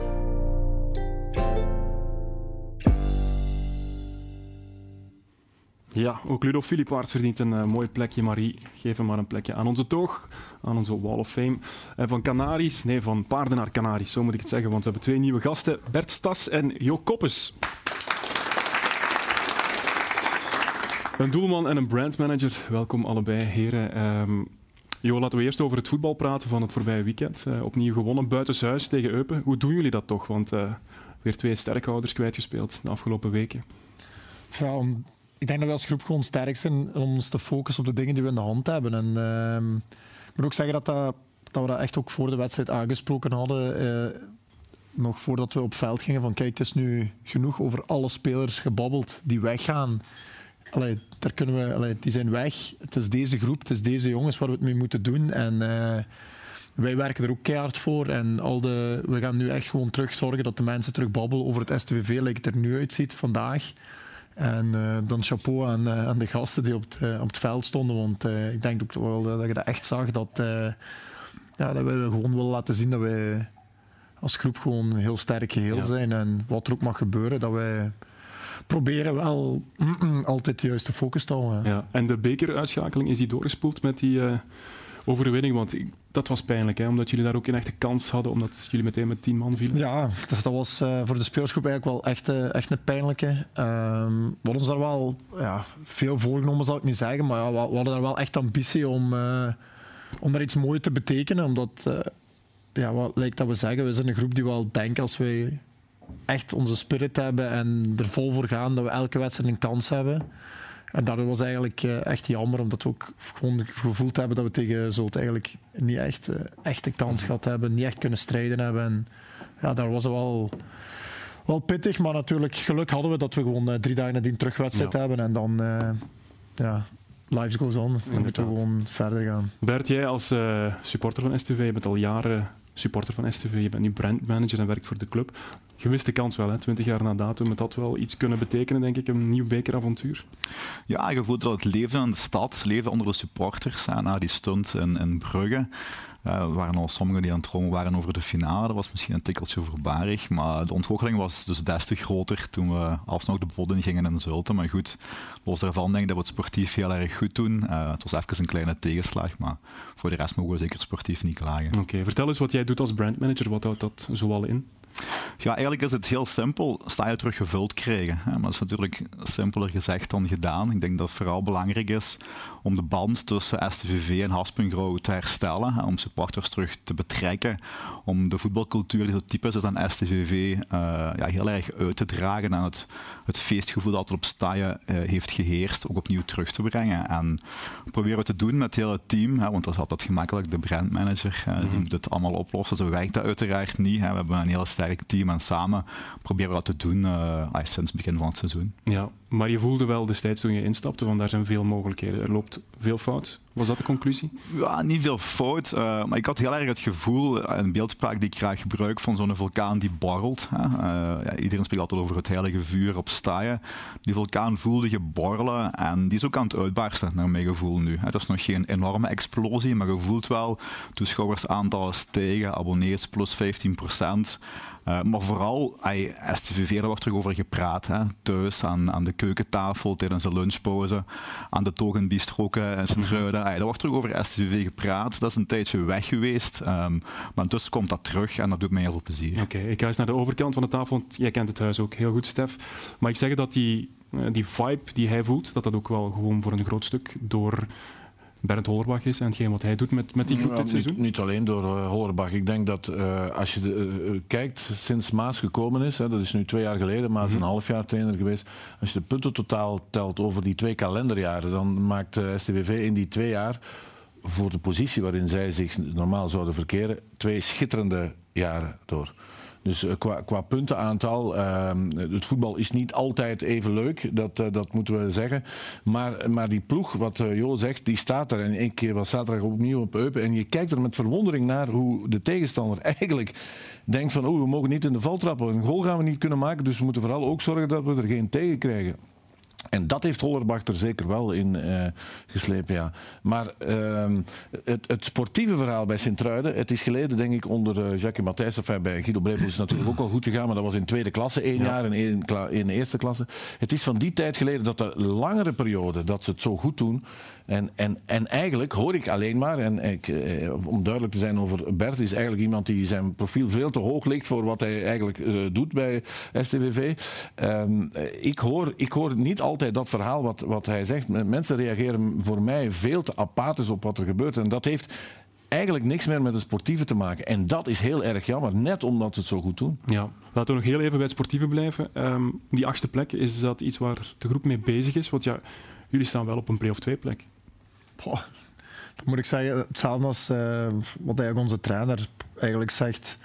Speaker 1: Ja, ook Ludo Filipaerts verdient een uh, mooi plekje. Marie, geef hem maar een plekje aan onze toog, aan onze Wall of Fame. En van Canaries, nee, van paarden naar Canaries, zo moet ik het zeggen, want we hebben twee nieuwe gasten, Bert Stas en Jo Koppes. Een doelman en een brandmanager, welkom allebei, heren. Um, Jo, laten we eerst over het voetbal praten van het voorbije weekend. Uh, opnieuw gewonnen, buitenshuis tegen Eupen. Hoe doen jullie dat toch? Want weer twee sterkhouders kwijtgespeeld de afgelopen weken.
Speaker 13: Ja, om ik denk dat we als groep gewoon sterk zijn om ons te focussen op de dingen die we in de hand hebben. En, uh, ik moet ook zeggen dat, dat, dat, we dat echt ook voor de wedstrijd aangesproken hadden. Uh, nog voordat we op veld gingen. Van kijk, het is nu genoeg over alle spelers gebabbeld die weggaan. Allee, daar kunnen we, allee, die zijn weg. Het is deze groep, het is deze jongens waar we het mee moeten doen. En uh, wij werken er ook keihard voor. En al de, we gaan nu echt gewoon terug zorgen dat de mensen terug babbelen over het STVV, lijkt het er nu uitziet vandaag. En uh, dan chapeau aan, uh, aan, de gasten die op het, uh, op het veld stonden. Want ik denk ook wel dat je dat echt zag. Dat, ja, dat we gewoon willen laten zien dat wij als groep gewoon een heel sterk geheel ja. zijn. En wat er ook mag gebeuren, dat wij proberen wel [clears throat] altijd de juiste focus te houden.
Speaker 1: Ja. En de bekeruitschakeling, is die doorgespoeld met die overwinning? Want dat was pijnlijk, hè? omdat jullie daar ook een echte kans hadden, omdat jullie meteen met tien man vielen.
Speaker 13: Ja, dat, was uh, voor de speelsgroep eigenlijk wel echt, uh, echt een pijnlijke. Um, we hadden ons daar wel ja, veel voorgenomen, zal ik niet zeggen, maar ja, we, hadden daar wel echt ambitie om, uh, daar iets moois te betekenen. Omdat, ja, wat lijkt dat we zeggen, we zijn een groep die wel denken als wij echt onze spirit hebben en er vol voor gaan, dat we elke wedstrijd een kans hebben. En daardoor was eigenlijk uh, echt jammer, omdat we ook gewoon gevoeld hebben dat we tegen Zolt eigenlijk niet echt, uh, echt een kans gehad hebben, niet echt kunnen strijden hebben. En ja, daar was het wel, wel pittig, maar natuurlijk geluk hadden we dat we gewoon uh, drie dagen nadien terugwedstrijd ja. hebben en dan, ja, lives goes on. Dan moeten we gewoon verder gaan.
Speaker 1: Bert, jij als supporter van STV, je bent al jaren supporter van STV, je bent nu brandmanager en werkt voor de club gemiste kans wel, hè? 20 jaar na datum. Het had wel iets kunnen betekenen, denk ik, een nieuw bekeravontuur.
Speaker 14: Ja, je voelt dat het leefde in de stad, leefde onder de supporters. Hè, na die stunt in, in Brugge. Uh, er waren al sommigen die aan het dromen waren over de finale. Dat was misschien een tikkeltje voorbarig. Maar de ontgoocheling was dus des te groter toen we alsnog de bodem gingen in Zulten. Maar goed, los daarvan denk ik dat we het sportief heel erg goed doen. Uh, het was even een kleine tegenslag, maar voor de rest mogen we zeker sportief niet klagen.
Speaker 1: Oké, okay, vertel eens wat jij doet als brandmanager. Wat houdt dat zoal in?
Speaker 14: Ja, eigenlijk is het heel simpel. Sta je terug gevuld krijgen. Maar dat is natuurlijk simpeler gezegd dan gedaan. Ik denk dat het vooral belangrijk is om de band tussen STVV en Haspengrouw te herstellen. Om supporters terug te betrekken. Om de voetbalcultuur die zo typisch is aan STVV uh, ja, heel erg uit te dragen. En het, het feestgevoel dat er op Staaien uh, heeft geheerst ook opnieuw terug te brengen. En proberen we te doen met het hele team. Hè, want dat is altijd gemakkelijk. De brandmanager uh, die moet het allemaal oplossen. Zo werkt dat uiteraard niet. Hè. We hebben een heel sterk team en samen proberen we dat te doen uh, sinds het begin van het seizoen.
Speaker 1: Ja, maar je voelde wel destijds toen je instapte, want daar zijn veel mogelijkheden. Er loopt veel fout. Was dat de conclusie?
Speaker 14: Ja, niet veel fout. Uh, maar ik had heel erg het gevoel, een beeldspraak die ik graag gebruik, van zo'n vulkaan die borrelt. Hè. Uh, ja, iedereen spreekt altijd over het heilige vuur op staaien. Die vulkaan voelde je borrelen en die is ook aan het uitbarsten, naar mijn gevoel nu. Het is nog geen enorme explosie, maar je voelt wel toeschouwersaantallen stijgen, abonnees plus 15 procent. Uh, maar vooral, ay, STVV, daar wordt terug over gepraat. Hè. Thuis, aan, aan de keukentafel, tijdens de lunchpauze, aan de togenbistroken en Sint-Truiden. Daar wordt terug over STVV gepraat. Dat is een tijdje weg geweest. Um, maar intussen komt dat terug en dat doet mij heel veel plezier.
Speaker 1: Oké, ik ga eens naar de overkant van de tafel, want jij kent het huis ook heel goed, Stef. Maar ik zeg dat die, die vibe die hij voelt, dat dat ook wel gewoon voor een groot stuk door Bernd Hollerbach is en hetgeen wat hij doet met, met die groep
Speaker 9: Ja,
Speaker 1: dit seizoen?
Speaker 9: niet, niet alleen door uh, Hollerbach. Ik denk dat uh, als je de, uh, kijkt sinds Maas gekomen is, hè, dat is nu twee jaar geleden, Maas is een half jaar trainer geweest. Als je de punten totaal telt over die twee kalenderjaren, dan maakt STVV in die twee jaar voor de positie waarin zij zich normaal zouden verkeren, twee schitterende jaren door. Dus uh, qua, qua puntenaantal, uh, het voetbal is niet altijd even leuk, dat, uh, dat moeten we zeggen. Maar, maar die ploeg, wat Jo zegt, die staat er. En ik was zaterdag opnieuw op Eupen. En je kijkt er met verwondering naar hoe de tegenstander [laughs] eigenlijk denkt van oh, we mogen niet in de val trappen. Een goal gaan we niet kunnen maken, dus we moeten vooral ook zorgen dat we er geen tegen krijgen. En dat heeft Hollerbach er zeker wel in uh, geslepen, ja. Maar uh, het, het, sportieve verhaal bij Sint-Truiden, het is geleden denk ik onder uh, Jacques Matthijs, enfin bij Guido Brepel is het natuurlijk ook wel goed gegaan, maar dat was in tweede klasse, één ja. jaar en één in eerste klasse. Het is van die tijd geleden dat de langere periode dat ze het zo goed doen, en, en, en eigenlijk hoor ik alleen maar, en ik, eh, om duidelijk te zijn over Bert, is eigenlijk iemand die zijn profiel veel te hoog ligt voor wat hij eigenlijk uh, doet bij STVV. Um, ik, hoor, ik hoor niet altijd dat verhaal wat, wat hij zegt. Mensen reageren voor mij veel te apathisch op wat er gebeurt. En dat heeft eigenlijk niks meer met het sportieve te maken. En dat is heel erg jammer, net omdat ze het zo goed doen.
Speaker 1: Ja, laten we nog heel even bij het sportieve blijven. Um, die achtste plek, is dat iets waar de groep mee bezig is? Want ja, jullie staan wel op een play-off 2 plek.
Speaker 13: Dan moet ik zeggen, hetzelfde als uh, wat eigenlijk onze trainer eigenlijk zegt.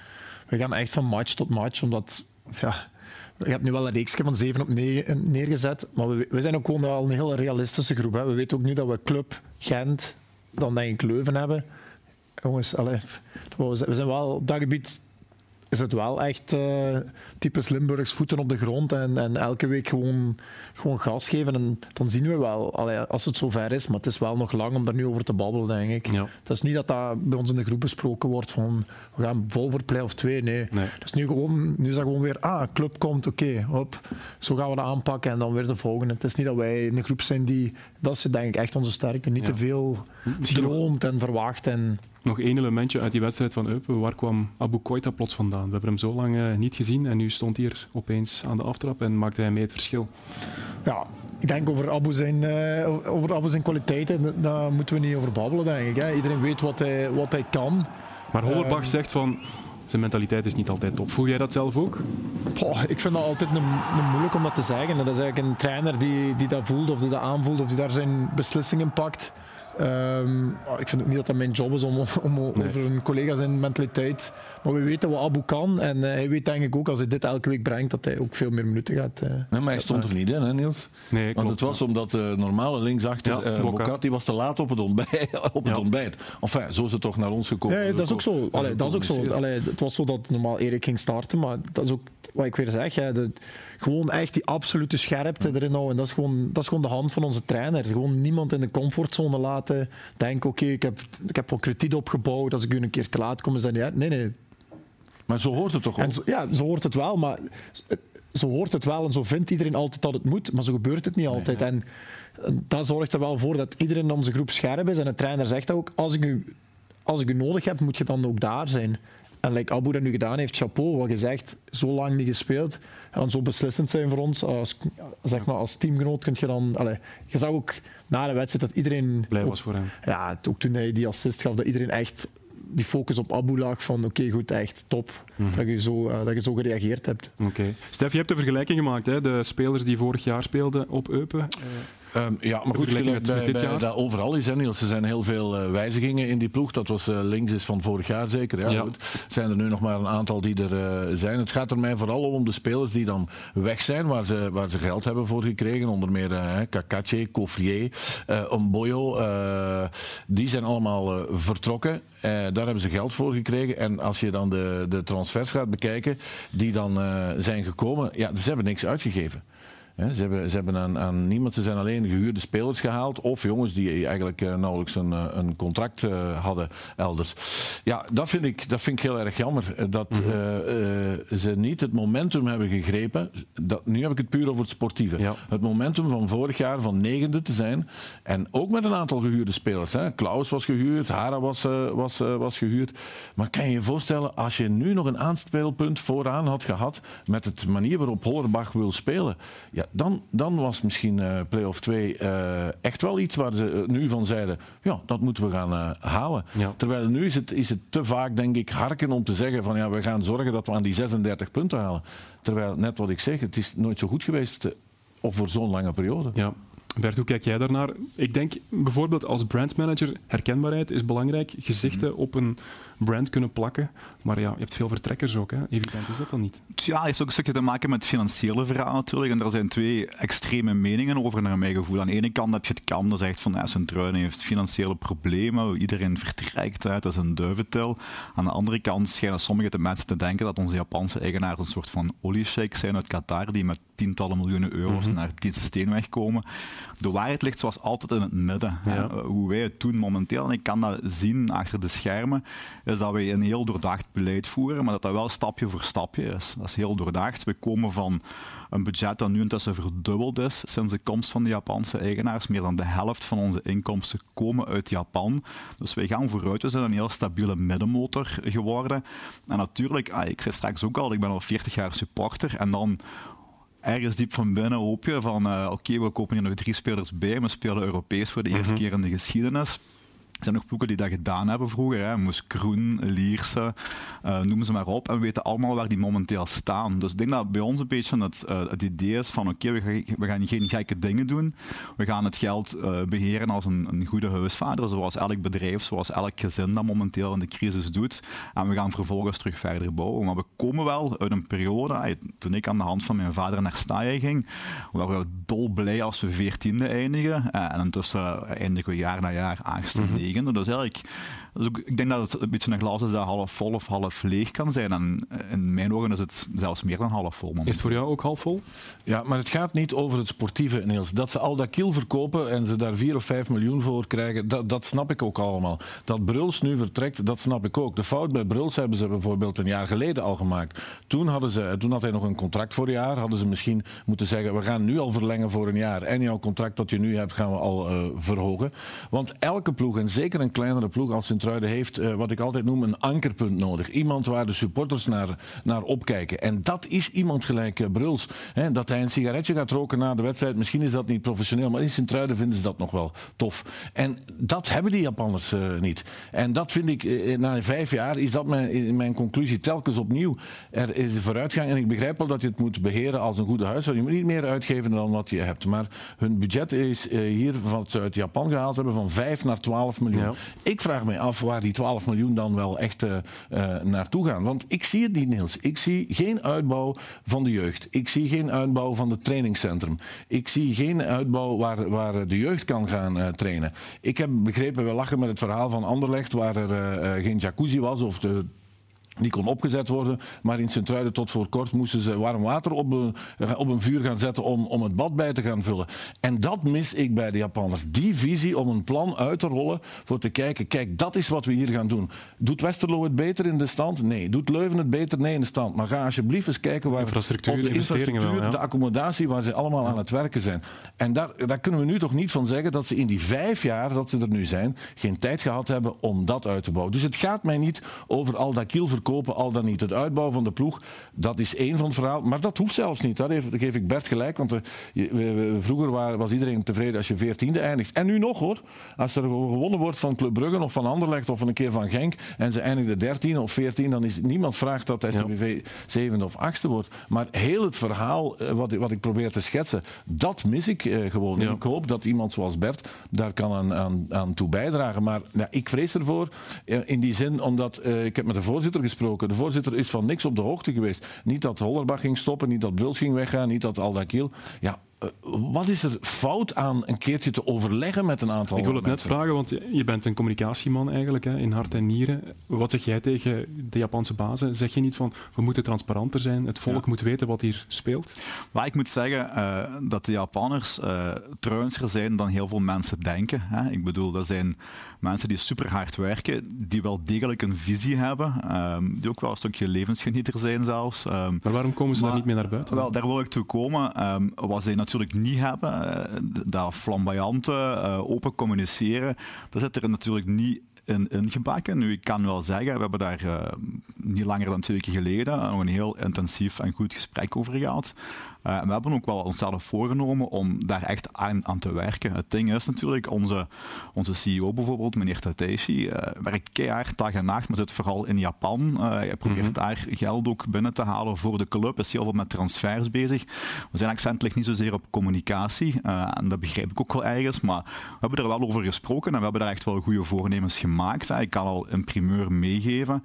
Speaker 13: We gaan echt van match tot match, omdat ja, je hebt nu wel een reeksje van 7 op 9 neergezet, maar we, we zijn ook gewoon wel een heel realistische groep. Hè. We weten ook nu dat we Club, Gent, dan denk ik Leuven hebben. Jongens, allez, we zijn wel op dat gebied is het wel echt uh, typisch Limburgs voeten op de grond en, en, elke week gewoon, gewoon gas geven. En dan zien we wel, allee, als het zover is, maar het is wel nog lang om daar nu over te babbelen, denk ik.
Speaker 1: Ja.
Speaker 13: Het is niet dat dat bij ons in de groep besproken wordt van we gaan vol voor play of 2. Nee.
Speaker 1: nee.
Speaker 13: Is nu gewoon, nu is dat gewoon weer, ah, club komt, oké, okay, hop, zo gaan we dat aanpakken en dan weer de volgende. Het is niet dat wij in een groep zijn die, dat is denk ik echt onze sterkte, niet
Speaker 1: ja.
Speaker 13: te veel droomt en verwacht. En,
Speaker 1: nog één elementje uit die wedstrijd van Eupen. Waar kwam Abu Koita plots vandaan? We hebben hem zo lang uh, niet gezien en nu stond hij hier opeens aan de aftrap en maakte hij mee het verschil.
Speaker 13: Ja, ik denk over Abu zijn, uh, over Abu zijn kwaliteiten, daar moeten we niet over babbelen, denk ik. Hè. Iedereen weet wat hij, wat hij kan.
Speaker 1: Maar Hollerbach
Speaker 13: uh,
Speaker 1: zegt van... Zijn mentaliteit is niet altijd top. Voel jij dat zelf ook?
Speaker 13: Ik vind dat altijd een, een moeilijk om dat te zeggen. Dat is eigenlijk een trainer die, die dat voelt, of die dat aanvoelt, of die daar zijn beslissingen pakt. Um, ik vind ook niet dat dat mijn job is om, om nee. over een collega zijn mentaliteit. Maar we weten wat Abu kan. En uh, hij weet denk ik ook als hij dit elke week brengt, dat hij ook veel meer minuten gaat. Uh,
Speaker 9: nee, maar hij stond er niet in, hè, Niels?
Speaker 1: Nee,
Speaker 9: Want het was omdat de normale linksachter,
Speaker 1: Ja,
Speaker 9: uh,
Speaker 1: Boca.
Speaker 9: Bocati, was te laat op het ontbijt. [laughs] op het
Speaker 1: Ja.
Speaker 9: ontbijt. Enfin, zo is het toch naar ons gekomen.
Speaker 13: Ja, dat is ook zo. Allee, dat is ook zo. Allee, het was zo dat normaal Erik ging starten, maar dat is ook wat ik weer zeg. Hè, de, gewoon echt die absolute scherpte erin houden. Dat is, gewoon, dat is gewoon de hand van onze trainer. Gewoon niemand in de comfortzone laten. Denken, oké, ik, heb, ik heb wel krediet opgebouwd. Als ik u een keer te laat kom, is dat niet uit. Nee, nee.
Speaker 9: Maar zo hoort het toch ook?
Speaker 13: En zo, ja, zo hoort het wel, maar zo hoort het wel en zo vindt iedereen altijd dat het moet, maar zo gebeurt het niet altijd. En dat zorgt er wel voor dat iedereen in onze groep scherp is. En de trainer zegt ook, als ik u, als ik u nodig heb, moet je dan ook daar zijn. En like Abu dat nu gedaan heeft, chapeau, wat je zegt, zo lang niet gespeeld. En dan zo beslissend zijn voor ons. Als, zeg maar, als teamgenoot kun je dan... Allez, je zag ook na de wedstrijd dat iedereen...
Speaker 1: Blij
Speaker 13: ook-
Speaker 1: was voor hem.
Speaker 13: Ja, ook toen hij die assist gaf, dat iedereen echt die focus op Abu lag van oké, goed, echt top.
Speaker 1: Mhm.
Speaker 13: dat, je zo, eh, dat je zo gereageerd hebt.
Speaker 1: Oké. Stef, je hebt de vergelijking gemaakt. Hè? De spelers die vorig jaar speelden op Eupen.
Speaker 9: Ehm, ja, maar goed, bij,
Speaker 1: met dit
Speaker 9: bij-
Speaker 1: jaar?
Speaker 9: dat overal is, hè, Niels. Er zijn heel veel eh, wijzigingen in die ploeg. Dat was eh, links is van vorig jaar zeker. Ja,
Speaker 1: Ja.
Speaker 9: Goed. zijn er nu nog maar een aantal die er eh, zijn. Het gaat er mij vooral om de spelers die dan weg zijn, waar ze, waar ze geld hebben voor gekregen. Onder meer eh Kakache, Coffrier, Omboyo. die zijn allemaal vertrokken. Daar hebben ze geld voor gekregen. En als je dan de, de transfers gaat bekijken, die dan zijn gekomen, ja, ze hebben niks uitgegeven. Ze hebben, ze hebben aan, aan niemand, ze zijn alleen gehuurde spelers gehaald. Of jongens die eigenlijk eh, nauwelijks een, eh, een contract eh, hadden elders. Ja, dat vind ik, dat vind ik heel erg jammer. Dat
Speaker 1: Mhm.
Speaker 9: ze niet het momentum hebben gegrepen. Dat, nu heb ik het puur over het sportieve.
Speaker 1: Ja.
Speaker 9: Het momentum van vorig jaar van negende te zijn. En ook met een aantal gehuurde spelers. Hè. Klaus was gehuurd, Hara was, was, was gehuurd. Maar kan je je voorstellen, als je nu nog een aanspeelpunt vooraan had gehad. met het manier waarop Hollerbach wil spelen. Ja, dan, dan was misschien uh, play-off 2 uh, echt wel iets waar ze nu van zeiden, ja, dat moeten we gaan uh, halen. Ja. Terwijl nu is het, is het te vaak, denk ik, harken om te zeggen van ja, we gaan zorgen dat we aan die 36 punten halen. Terwijl, net wat ik zeg, het is nooit zo goed geweest, of voor zo'n lange periode.
Speaker 1: Ja. Bert, hoe kijk jij daarnaar? Ik denk bijvoorbeeld als brandmanager, herkenbaarheid is belangrijk. Gezichten op een brand kunnen plakken. Maar ja, je hebt veel vertrekkers ook. Hè? Evident is dat dan niet.
Speaker 14: Ja, het heeft ook een stukje te maken met het financiële verhaal natuurlijk. En er zijn twee extreme meningen over, naar mijn gevoel. Aan de ene kant heb je het kam, dat zegt van ja, Centruinen heeft financiële problemen. Iedereen vertrekt, uit, dat is een duiventil. Aan de andere kant schijnen sommige mensen te denken dat onze Japanse eigenaars een soort van oliesheiks zijn uit Qatar, die met tientallen miljoenen euro's mm -hmm. naar Kietse Steenweg komen. De waarheid ligt zoals altijd in het midden. Ja. Hoe wij het doen momenteel, en ik kan dat zien achter de schermen, is dat wij een heel doordacht beleid voeren, maar dat dat wel stapje voor stapje is. Dat is heel doordacht. We komen van een budget dat nu intussen verdubbeld is sinds de komst van de Japanse eigenaars. Meer dan de helft van onze inkomsten komen uit Japan. Dus wij gaan vooruit. We zijn een heel stabiele middenmotor geworden. En natuurlijk, ah, ik zei straks ook al, ik ben al 40 jaar supporter. En dan ergens diep van binnen hoop je van uh, oké, we kopen hier nog drie spelers bij, we spelen Europees voor de eerste keer in de geschiedenis. Er zijn nog ploegen die dat gedaan hebben vroeger. Hè. Moes Kroen, Lierse, uh, noem ze maar op. En we weten allemaal waar die momenteel staan. Dus ik denk dat bij ons een beetje het, uh, het idee is van oké, we, gaan geen gekke dingen doen. We gaan het geld uh, beheren als een, een, goede huisvader, zoals elk bedrijf, zoals elk gezin dat momenteel in de crisis doet. En we gaan vervolgens terug verder bouwen. Maar we komen wel uit een periode, toen ik aan de hand van mijn vader naar Staaien ging, waren we dolblij als we veertiende eindigen. en intussen eindigen we jaar na jaar aangste mm. Dus eigenlijk, dus ook, ik denk dat het een beetje een glas is dat half vol of half leeg kan zijn. En in mijn ogen is het zelfs meer dan half vol.
Speaker 1: Is het voor jou ook half vol?
Speaker 9: Ja, maar het gaat niet over het sportieve, Niels. Dat ze al dat kiel verkopen en ze daar 4 of 5 miljoen voor krijgen, dat, dat snap ik ook allemaal. Dat Bruls nu vertrekt, dat snap ik ook. De fout bij Bruls hebben ze bijvoorbeeld een jaar geleden al gemaakt. Toen, hadden ze, toen had hij nog een contract voor een jaar. Hadden ze misschien moeten zeggen, we gaan nu al verlengen voor een jaar. En jouw contract dat je nu hebt, gaan we al uh, verhogen. Want elke ploeg, en zeker een kleinere ploeg als Heeft uh, wat ik altijd noem een ankerpunt nodig. Iemand waar de supporters naar, naar opkijken. En dat is iemand gelijk uh, Bruls. Hè, dat hij een sigaretje gaat roken na de wedstrijd, misschien is dat niet professioneel, maar in Sint-Truiden vinden ze dat nog wel tof. En dat hebben die Japanners uh, niet. En dat vind ik, na vijf jaar, is dat mijn, mijn conclusie telkens opnieuw. Er is een vooruitgang en ik begrijp wel dat je het moet beheren als een goede huishouding. Je moet niet meer uitgeven dan wat je hebt. Maar hun budget is hier, wat ze uit Japan gehaald hebben, van 5 naar 12 miljoen. Ja. Ik vraag me af waar die 12 miljoen dan wel echt uh, naartoe gaan. Want ik zie het niet, Niels. Ik zie geen uitbouw van de jeugd. Ik zie geen uitbouw van het trainingscentrum. Ik zie geen uitbouw waar, waar de jeugd kan gaan uh, trainen. Ik heb begrepen, we lachen met het verhaal van Anderlecht, waar er geen jacuzzi was of de die kon opgezet worden, maar in Sint-Truiden tot voor kort moesten ze warm water op een, op een vuur gaan zetten om, om het bad bij te gaan vullen. En dat mis ik bij de Japanners. Die visie om een plan uit te rollen voor te kijken, kijk, dat is wat we hier gaan doen. Doet Westerlo het beter in de stand? Nee. Doet Leuven het beter? Nee in de stand. Maar ga alsjeblieft eens kijken waar
Speaker 1: infrastructuur,
Speaker 9: op de infrastructuur,
Speaker 1: wel, ja.
Speaker 9: de accommodatie, waar ze allemaal aan het werken zijn. En daar, daar kunnen we nu toch niet van zeggen dat ze in die vijf jaar dat ze er nu zijn, geen tijd gehad hebben om dat uit te bouwen. Dus het gaat mij niet over al dat kielverkoop kopen, al dan niet. Het uitbouwen van de ploeg, dat is één van het verhaal. Maar dat hoeft zelfs niet. Dat geef ik Bert gelijk. Want we, vroeger was iedereen tevreden als je veertiende eindigt. En nu nog hoor. Als er gewonnen wordt van Club Brugge of van Anderlecht of een keer van Genk en ze eindigde dertien of veertien, dan is niemand vraagt dat STVV ja. zevende of achtste wordt. Maar heel het verhaal wat, wat ik probeer te schetsen, dat mis ik uh, gewoon. Ja. En ik hoop dat iemand zoals Bert daar kan aan, aan, aan toe bijdragen. Maar ja, ik vrees ervoor in die zin, omdat ik heb met de voorzitter gesproken. De voorzitter is van niks op de hoogte geweest. Niet dat Hollerbach ging stoppen, niet dat Bruls ging weggaan, niet dat Aldakiel. Ja, wat is er fout aan een keertje te overleggen met een aantal
Speaker 1: Ik wil het
Speaker 9: mensen?
Speaker 1: net vragen, want je bent een communicatieman eigenlijk, hè, in hart en nieren. Wat zeg jij tegen de Japanse bazen? Zeg je niet van, we moeten transparanter zijn, het volk ja. moet weten wat hier speelt?
Speaker 14: Maar ik moet zeggen uh, dat de Japanners uh, trouwenser zijn dan heel veel mensen denken. Hè. Ik bedoel, dat zijn mensen die super hard werken, die wel degelijk een visie hebben, um, die ook wel een stukje levensgenieter zijn zelfs. Um,
Speaker 1: maar waarom komen ze
Speaker 14: maar,
Speaker 1: daar niet mee naar buiten?
Speaker 14: Wel, daar wil ik toe komen. Um, wat zij natuurlijk niet hebben, uh, dat flamboyante, uh, open communiceren, dat zit er natuurlijk niet in, ingebakken. Nu, ik kan wel zeggen, we hebben daar uh, niet langer dan twee weken geleden nog een heel intensief en goed gesprek over gehad. Uh, we hebben ook wel onszelf voorgenomen om daar echt aan, aan, te werken. Het ding is natuurlijk, onze, onze CEO bijvoorbeeld, meneer Tateshi, uh, werkt keihard dag en nacht, maar zit vooral in Japan. hij probeert mm -hmm. daar geld ook binnen te halen voor de club, is heel veel met transfers bezig. We zijn accent ligt niet zozeer op communicatie, en dat begrijp ik ook wel ergens, maar we hebben er wel over gesproken en we hebben daar echt wel goede voornemens gemaakt. Ik kan al een primeur meegeven.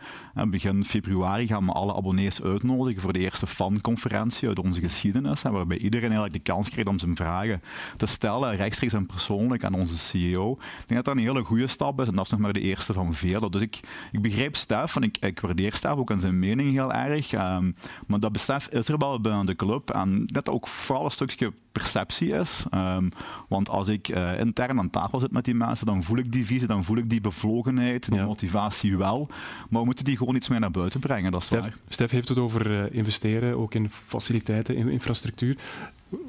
Speaker 14: Begin februari gaan we alle abonnees uitnodigen voor de eerste fanconferentie uit onze geschiedenis, waarbij iedereen eigenlijk de kans krijgt om zijn vragen te stellen, rechtstreeks en persoonlijk aan onze CEO. Ik denk dat dat een hele goede stap is en dat is nog maar de eerste van vele. Dus ik, ik begrijp Stef en ik, ik waardeer Stef ook aan zijn mening heel erg, um, maar dat besef is er wel binnen de club en dat ook vooral een stukje perceptie is. Um, want als ik uh, intern aan tafel zit met die mensen, dan voel ik die visie, dan voel ik die bevlogenheid, die ja. motivatie wel. Maar we moeten die gewoon iets meer naar buiten brengen, dat is
Speaker 1: Stef,
Speaker 14: waar.
Speaker 1: Stef heeft het over uh, investeren, ook in faciliteiten, in infrastructuur.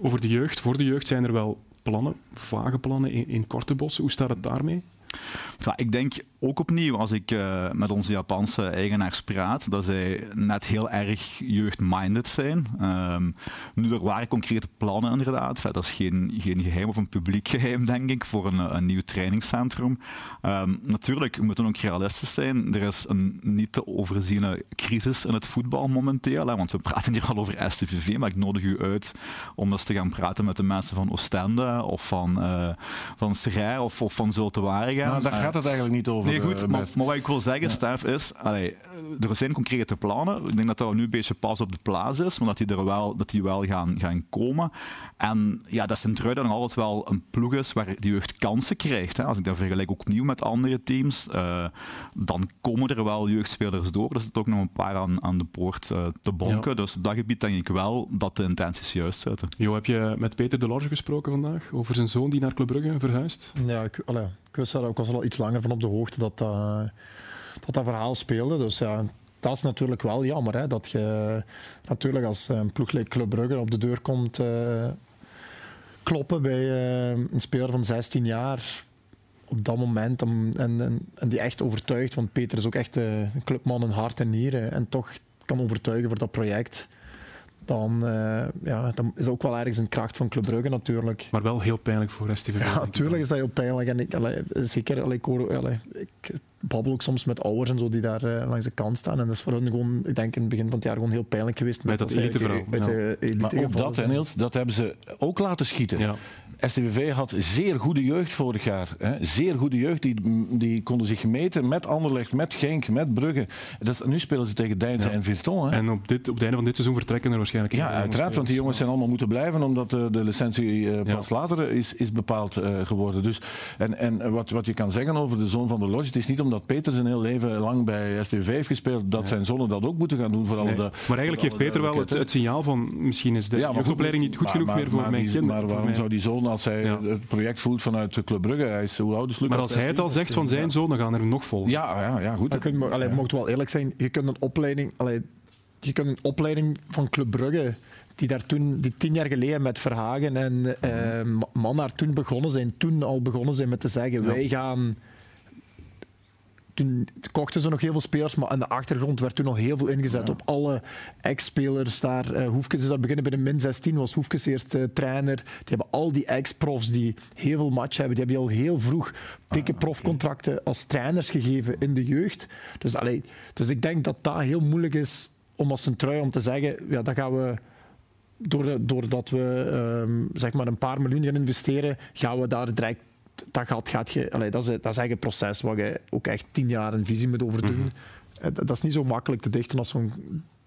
Speaker 1: Over de jeugd, voor de jeugd zijn er wel plannen, vage plannen in, in korte bossen. Hoe staat het daarmee?
Speaker 14: Ik denk ook opnieuw, als ik uh, met onze Japanse eigenaars praat, dat zij net heel erg jeugdminded zijn. Um, nu, er waren concrete plannen inderdaad. Dat is geen, geen geheim of een publiek geheim, denk ik, voor een, een nieuw trainingscentrum. Um, natuurlijk, we moeten ook realistisch zijn. Er is een niet te overziene crisis in het voetbal momenteel. Hè, want we praten hier al over STVV, maar ik nodig u uit om eens te gaan praten met de mensen van Oostende of van, uh, van of, of van Zulte Waregem.
Speaker 9: Nou, daar gaat het eigenlijk niet over.
Speaker 14: Nee, goed, uh, maar, maar, wat ik wil zeggen, ja. Stef, is... Allee, er zijn concrete plannen. Ik denk dat dat nu een beetje pas op de plaats is, maar dat die er wel, dat die wel gaan, gaan komen. En ja, dat Sint-Truiden nog altijd wel een ploeg is waar de jeugd kansen krijgt. Hè. Als ik dat vergelijk ook opnieuw met andere teams, uh, dan komen er wel jeugdspelers door. Er zitten ook nog een paar aan, aan de poort uh, te bonken. Ja. Dus op dat gebied denk ik wel dat de intenties juist zitten.
Speaker 1: Jo, heb je met Peter Delorge gesproken vandaag over zijn zoon die naar Club Brugge verhuist?
Speaker 13: Ja, ik, allee, ik, wist ik was al iets langer van op de hoogte dat dat, dat verhaal speelde. Dus ja, dat is natuurlijk wel jammer. Hè, dat je natuurlijk als een ploeg like Club op de deur komt uh, kloppen bij uh, een speler van 16 jaar op dat moment en, en, en, die echt overtuigt. Want Peter is ook echt een clubman in hart en nieren en toch kan overtuigen voor dat project dan, uh, ja, dan is ook wel ergens een kracht van Club Brugge natuurlijk.
Speaker 1: Maar wel heel pijnlijk voor STV.
Speaker 13: Ja, natuurlijk is dat heel pijnlijk. En ik, allee, zeker, allee, ik, hoor, allee, ik babbel ook soms met ouders en zo die daar uh, langs de kant staan. En dat is voor hen gewoon, ik denk in het begin van het jaar gewoon heel pijnlijk geweest.
Speaker 1: Met, met dat eliteverhaal.
Speaker 13: Met
Speaker 1: ja.
Speaker 13: de elite
Speaker 9: maar ook dat, Niels, dat hebben ze ook laten schieten.
Speaker 1: Ja.
Speaker 9: STVV had zeer goede jeugd vorig jaar. Hè. Zeer goede jeugd. Die, die konden zich meten met Anderlecht, met Genk, met Brugge. Dat is, nu spelen ze tegen Deinze
Speaker 1: Ja.
Speaker 9: en Virton. Hè.
Speaker 1: En op, dit, op het einde van dit seizoen vertrekken er waarschijnlijk
Speaker 9: Ja, uiteraard, want die jongens zijn allemaal moeten blijven omdat de, de licentie eh, pas
Speaker 1: Ja.
Speaker 9: later is, is bepaald eh, geworden. Dus, en en wat, wat je kan zeggen over de zoon van de Lodge, het is niet omdat Peter zijn heel leven lang bij STV heeft gespeeld, dat zijn zonen dat ook moeten gaan doen. Voor alle
Speaker 1: Nee.
Speaker 9: de,
Speaker 1: Maar eigenlijk heeft Peter wel het, signaal van misschien is de
Speaker 9: Ja,
Speaker 1: niet goed
Speaker 9: maar-
Speaker 1: genoeg
Speaker 9: maar-
Speaker 1: meer voor
Speaker 9: maar
Speaker 1: mijn kinderen.
Speaker 9: Maar waarom zou die zoon, als hij
Speaker 1: Ja.
Speaker 9: het project voelt vanuit Club Brugge, hij is hoe oud is Lucas
Speaker 1: Maar als hij het al
Speaker 9: 16?
Speaker 1: zegt van zijn zoon, dan gaan er nog volgen.
Speaker 9: Ja, ja, ja goed.
Speaker 13: Je kunt, maar, allee, mocht wel eerlijk zijn, je kunt een opleiding, allee, je kunt een opleiding van Club Brugge, die daar toen, die tien jaar geleden met Verhagen en eh, Man daar toen begonnen zijn, toen al begonnen zijn met te zeggen,
Speaker 1: Ja.
Speaker 13: wij gaan... Toen kochten ze nog heel veel spelers, maar aan de achtergrond werd toen nog heel veel ingezet op alle ex-spelers daar. Eh, Hoefkes is daar beginnen bij de min 16, was Hoefkes eerst eh, trainer. Die hebben al die ex-profs die heel veel match hebben, die hebben al heel vroeg dikke profcontracten als trainers gegeven in de jeugd. Dus, allee, dus ik denk dat dat heel moeilijk is om als een trui om te zeggen, ja, dat gaan we doordat, doordat we ehm, zeg maar een paar miljoen gaan investeren, gaan we daar direct. Dat, gaat, gaat je, allee, dat, is, dat is eigenlijk een proces waar je ook echt tien jaar een visie moet over doen. Eh, dat, dat is niet zo makkelijk te dichten als zo'n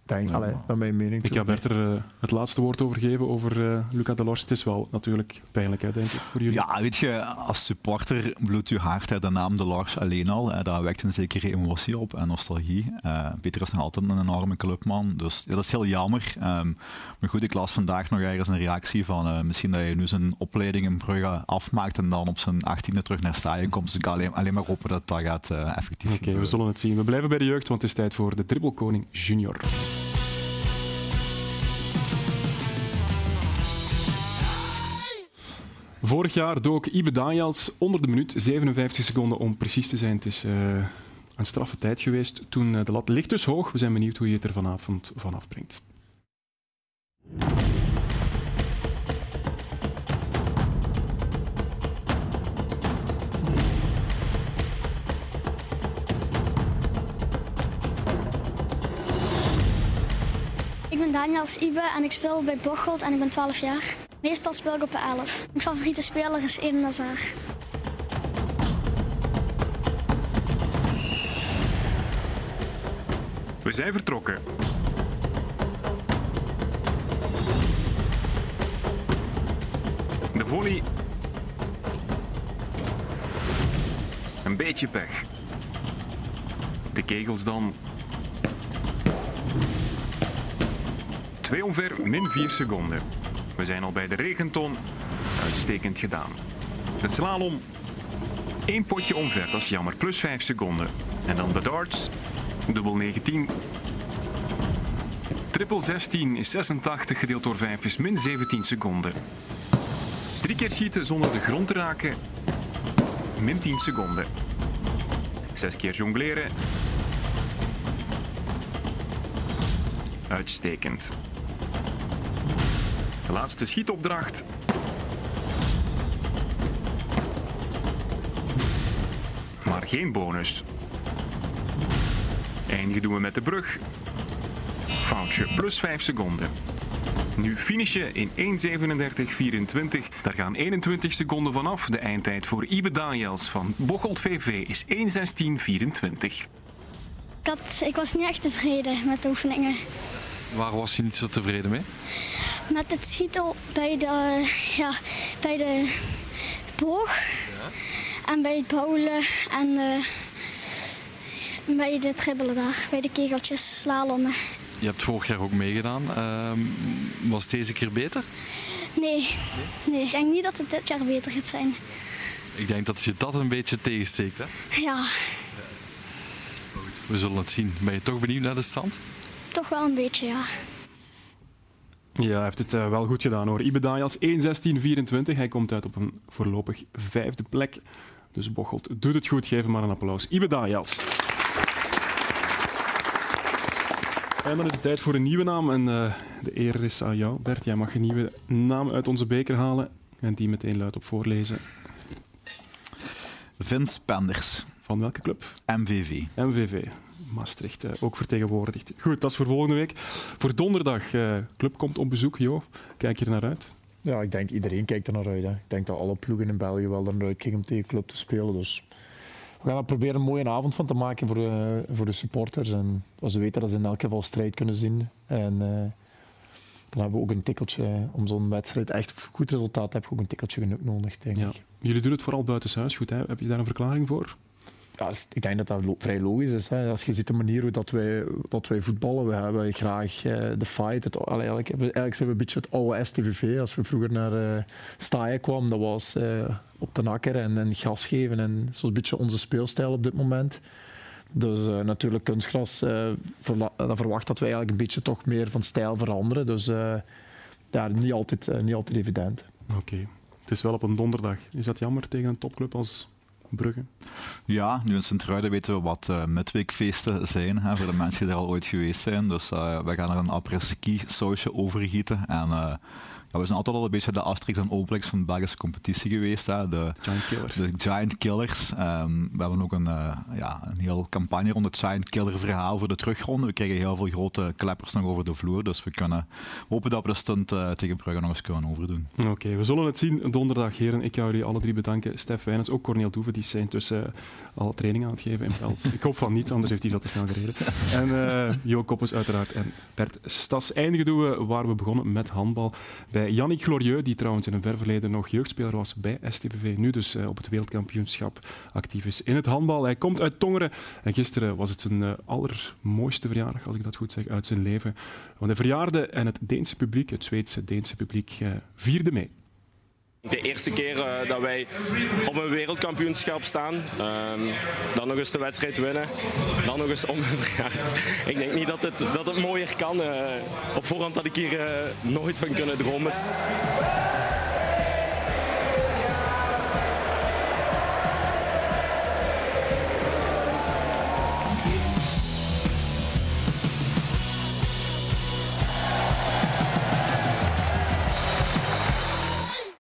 Speaker 13: denk. Allee, naar mijn mening.
Speaker 1: Ik ga Bert er eh, het laatste woord over geven, over eh Luca Delors. Het is wel natuurlijk pijnlijk, hè, denk ik, voor jullie.
Speaker 14: Ja, weet je, als supporter bloedt je hart hè, de naam de Lars alleen al. Hè, dat wekt een zekere emotie op en nostalgie. Eh, Peter is nog altijd een enorme clubman, dus ja, dat is heel jammer. Ehm, maar goed, ik las vandaag nog ergens een reactie van eh, misschien dat je nu zijn opleiding in Brugge afmaakt en dan op zijn achttiende terug naar Staaien komt. Dus ik kan alleen, alleen maar hopen dat dat gaat effectief
Speaker 1: Oké, we zullen het zien. We blijven bij de jeugd, want het is tijd voor de Dribbelkoning Junior. Vorig jaar dook Ibe Daniels onder de minuut, 57 seconden om precies te zijn. Het is uh, een straffe tijd geweest toen uh, de lat ligt dus hoog. We zijn benieuwd hoe je het er vanavond vanaf brengt.
Speaker 15: Ik ben Daniels Ibe en ik speel bij Bocholt en ik ben 12 jaar. Meestal speel ik op de 11. Mijn favoriete speler is Eden Hazard.
Speaker 1: We zijn vertrokken. De volley. Een beetje pech. De kegels dan. Twee omver, min 4 seconden. We zijn al bij de regenton. Uitstekend gedaan. De slalom. Eén potje omver, dat is jammer. Plus 5 seconden. En dan de darts. Dubbel 19. Triple 16 is 86 gedeeld door 5 is min 17 seconden. Drie keer schieten zonder de grond te raken. Min 10 seconden. Zes keer jongleren. Uitstekend. De laatste schietopdracht. Maar geen bonus. Eindigen doen we met de brug. Foutje, plus 5 seconden. Nu finishen in 1.37.24. Daar gaan 21 seconden vanaf. De eindtijd voor Ibe Daniels van Bocholt VV is 1.16.24.
Speaker 15: Ik, had, ik was niet echt tevreden met de oefeningen.
Speaker 16: Waar was je niet zo tevreden mee?
Speaker 15: Met het schieten bij de, ja, bij de boog ja. en bij het bouwen en uh, bij de dribbelen daar, bij de kegeltjes, slalommen.
Speaker 16: Je hebt vorig jaar ook meegedaan. Uh, was het deze keer beter?
Speaker 15: Nee. nee, ik denk niet dat het dit jaar beter gaat zijn.
Speaker 16: Ik denk dat je dat een beetje tegensteekt, hè?
Speaker 15: Ja.
Speaker 16: Goed, we zullen het zien. Ben je toch benieuwd naar de stand?
Speaker 15: Toch wel een beetje, ja.
Speaker 1: Ja, hij heeft het uh, wel goed gedaan hoor. Ibe Daniels 1.16.24. Hij komt uit op een voorlopig vijfde plek. Dus Bocholt doet het goed. Geef hem maar een applaus. Ibe Daniels. En dan is het tijd voor een nieuwe naam. En uh, de eer is aan jou, Bert. Jij mag een nieuwe naam uit onze beker halen en die meteen luid op voorlezen.
Speaker 14: Vince Penders.
Speaker 1: Van welke club?
Speaker 14: MVV.
Speaker 1: MVV. Maastricht uh, ook vertegenwoordigd. Goed, dat is voor volgende week. Voor donderdag, uh, club komt op bezoek. Jo, kijk je er naar uit?
Speaker 13: Ja, ik denk iedereen kijkt er naar uit. Hè. Ik denk dat alle ploegen in België wel er naar uitkijken om tegen club te spelen. Dus we gaan er proberen een mooie avond van te maken voor de, voor de supporters. En als ze weten dat ze in elk geval strijd kunnen zien. En uh, dan hebben we ook een tikkeltje, om zo'n wedstrijd echt goed resultaat te hebben, ook een tikkeltje genoeg nodig, denk
Speaker 1: ja.
Speaker 13: ik.
Speaker 1: Jullie doen het vooral buitenshuis goed. Hè? Heb je daar een verklaring voor?
Speaker 13: Ja, ik denk dat dat vrij logisch is. Als je ziet de manier hoe dat wij, dat wij voetballen, we hebben graag uh, de fight. Het, eigenlijk, eigenlijk zijn we een beetje het oude STVV. Als we vroeger naar uh, Staaien kwamen, dat was uh, op de nakker en, en, gas geven. En een beetje onze speelstijl op dit moment. Dus natuurlijk kunstgras, dat verwacht dat wij eigenlijk een beetje toch meer van stijl veranderen. Dus ja, niet altijd, niet altijd evident.
Speaker 1: Oké. Het is wel op een donderdag. Is dat jammer tegen een topclub als Brugge?
Speaker 14: Ja, nu in Sint-Truiden weten we wat uh, midweekfeesten zijn, hè, voor de mensen die er al ooit geweest zijn. Dus uh, we gaan er een après-ski sausje overgieten. En uh, ja, we zijn altijd al een beetje de Asterix en Obelix van de Belgische competitie geweest. Hè, de
Speaker 1: Giant Killers.
Speaker 14: De Giant Killers. Um, we hebben ook een, ja, een heel campagne rond het Giant Killer verhaal voor de terugronde. We krijgen heel veel grote kleppers nog over de vloer. Dus we kunnen hopen dat we de stunt tegen Brugge nog eens kunnen overdoen.
Speaker 1: Oké, okay, we zullen het zien donderdag, heren. Ik ga jullie alle drie bedanken. Stef Wijnens, ook Corneel Doeven, die zijn tussen alle training aan het geven in veld. Ik hoop van niet, anders heeft hij dat te snel gereden. En uh, Jo Koppes uiteraard en Bert Stas. Eindigen doen we waar we begonnen met handbal. Bij Yannick Glorieux, die trouwens in een ver verleden nog jeugdspeler was bij STVV. Nu dus uh, op het wereldkampioenschap actief is in het handbal. Hij komt uit Tongeren. En gisteren was het zijn allermooiste verjaardag, als ik dat goed zeg, uit zijn leven. Want hij verjaarde en het Deense publiek, het Zweedse Deense publiek, vierde mee.
Speaker 10: De eerste keer uh, dat wij op een wereldkampioenschap staan, uh, dan nog eens de wedstrijd winnen, dan nog eens om [laughs] Ik denk niet dat het, dat het mooier kan. Uh, op voorhand had ik hier nooit van kunnen dromen.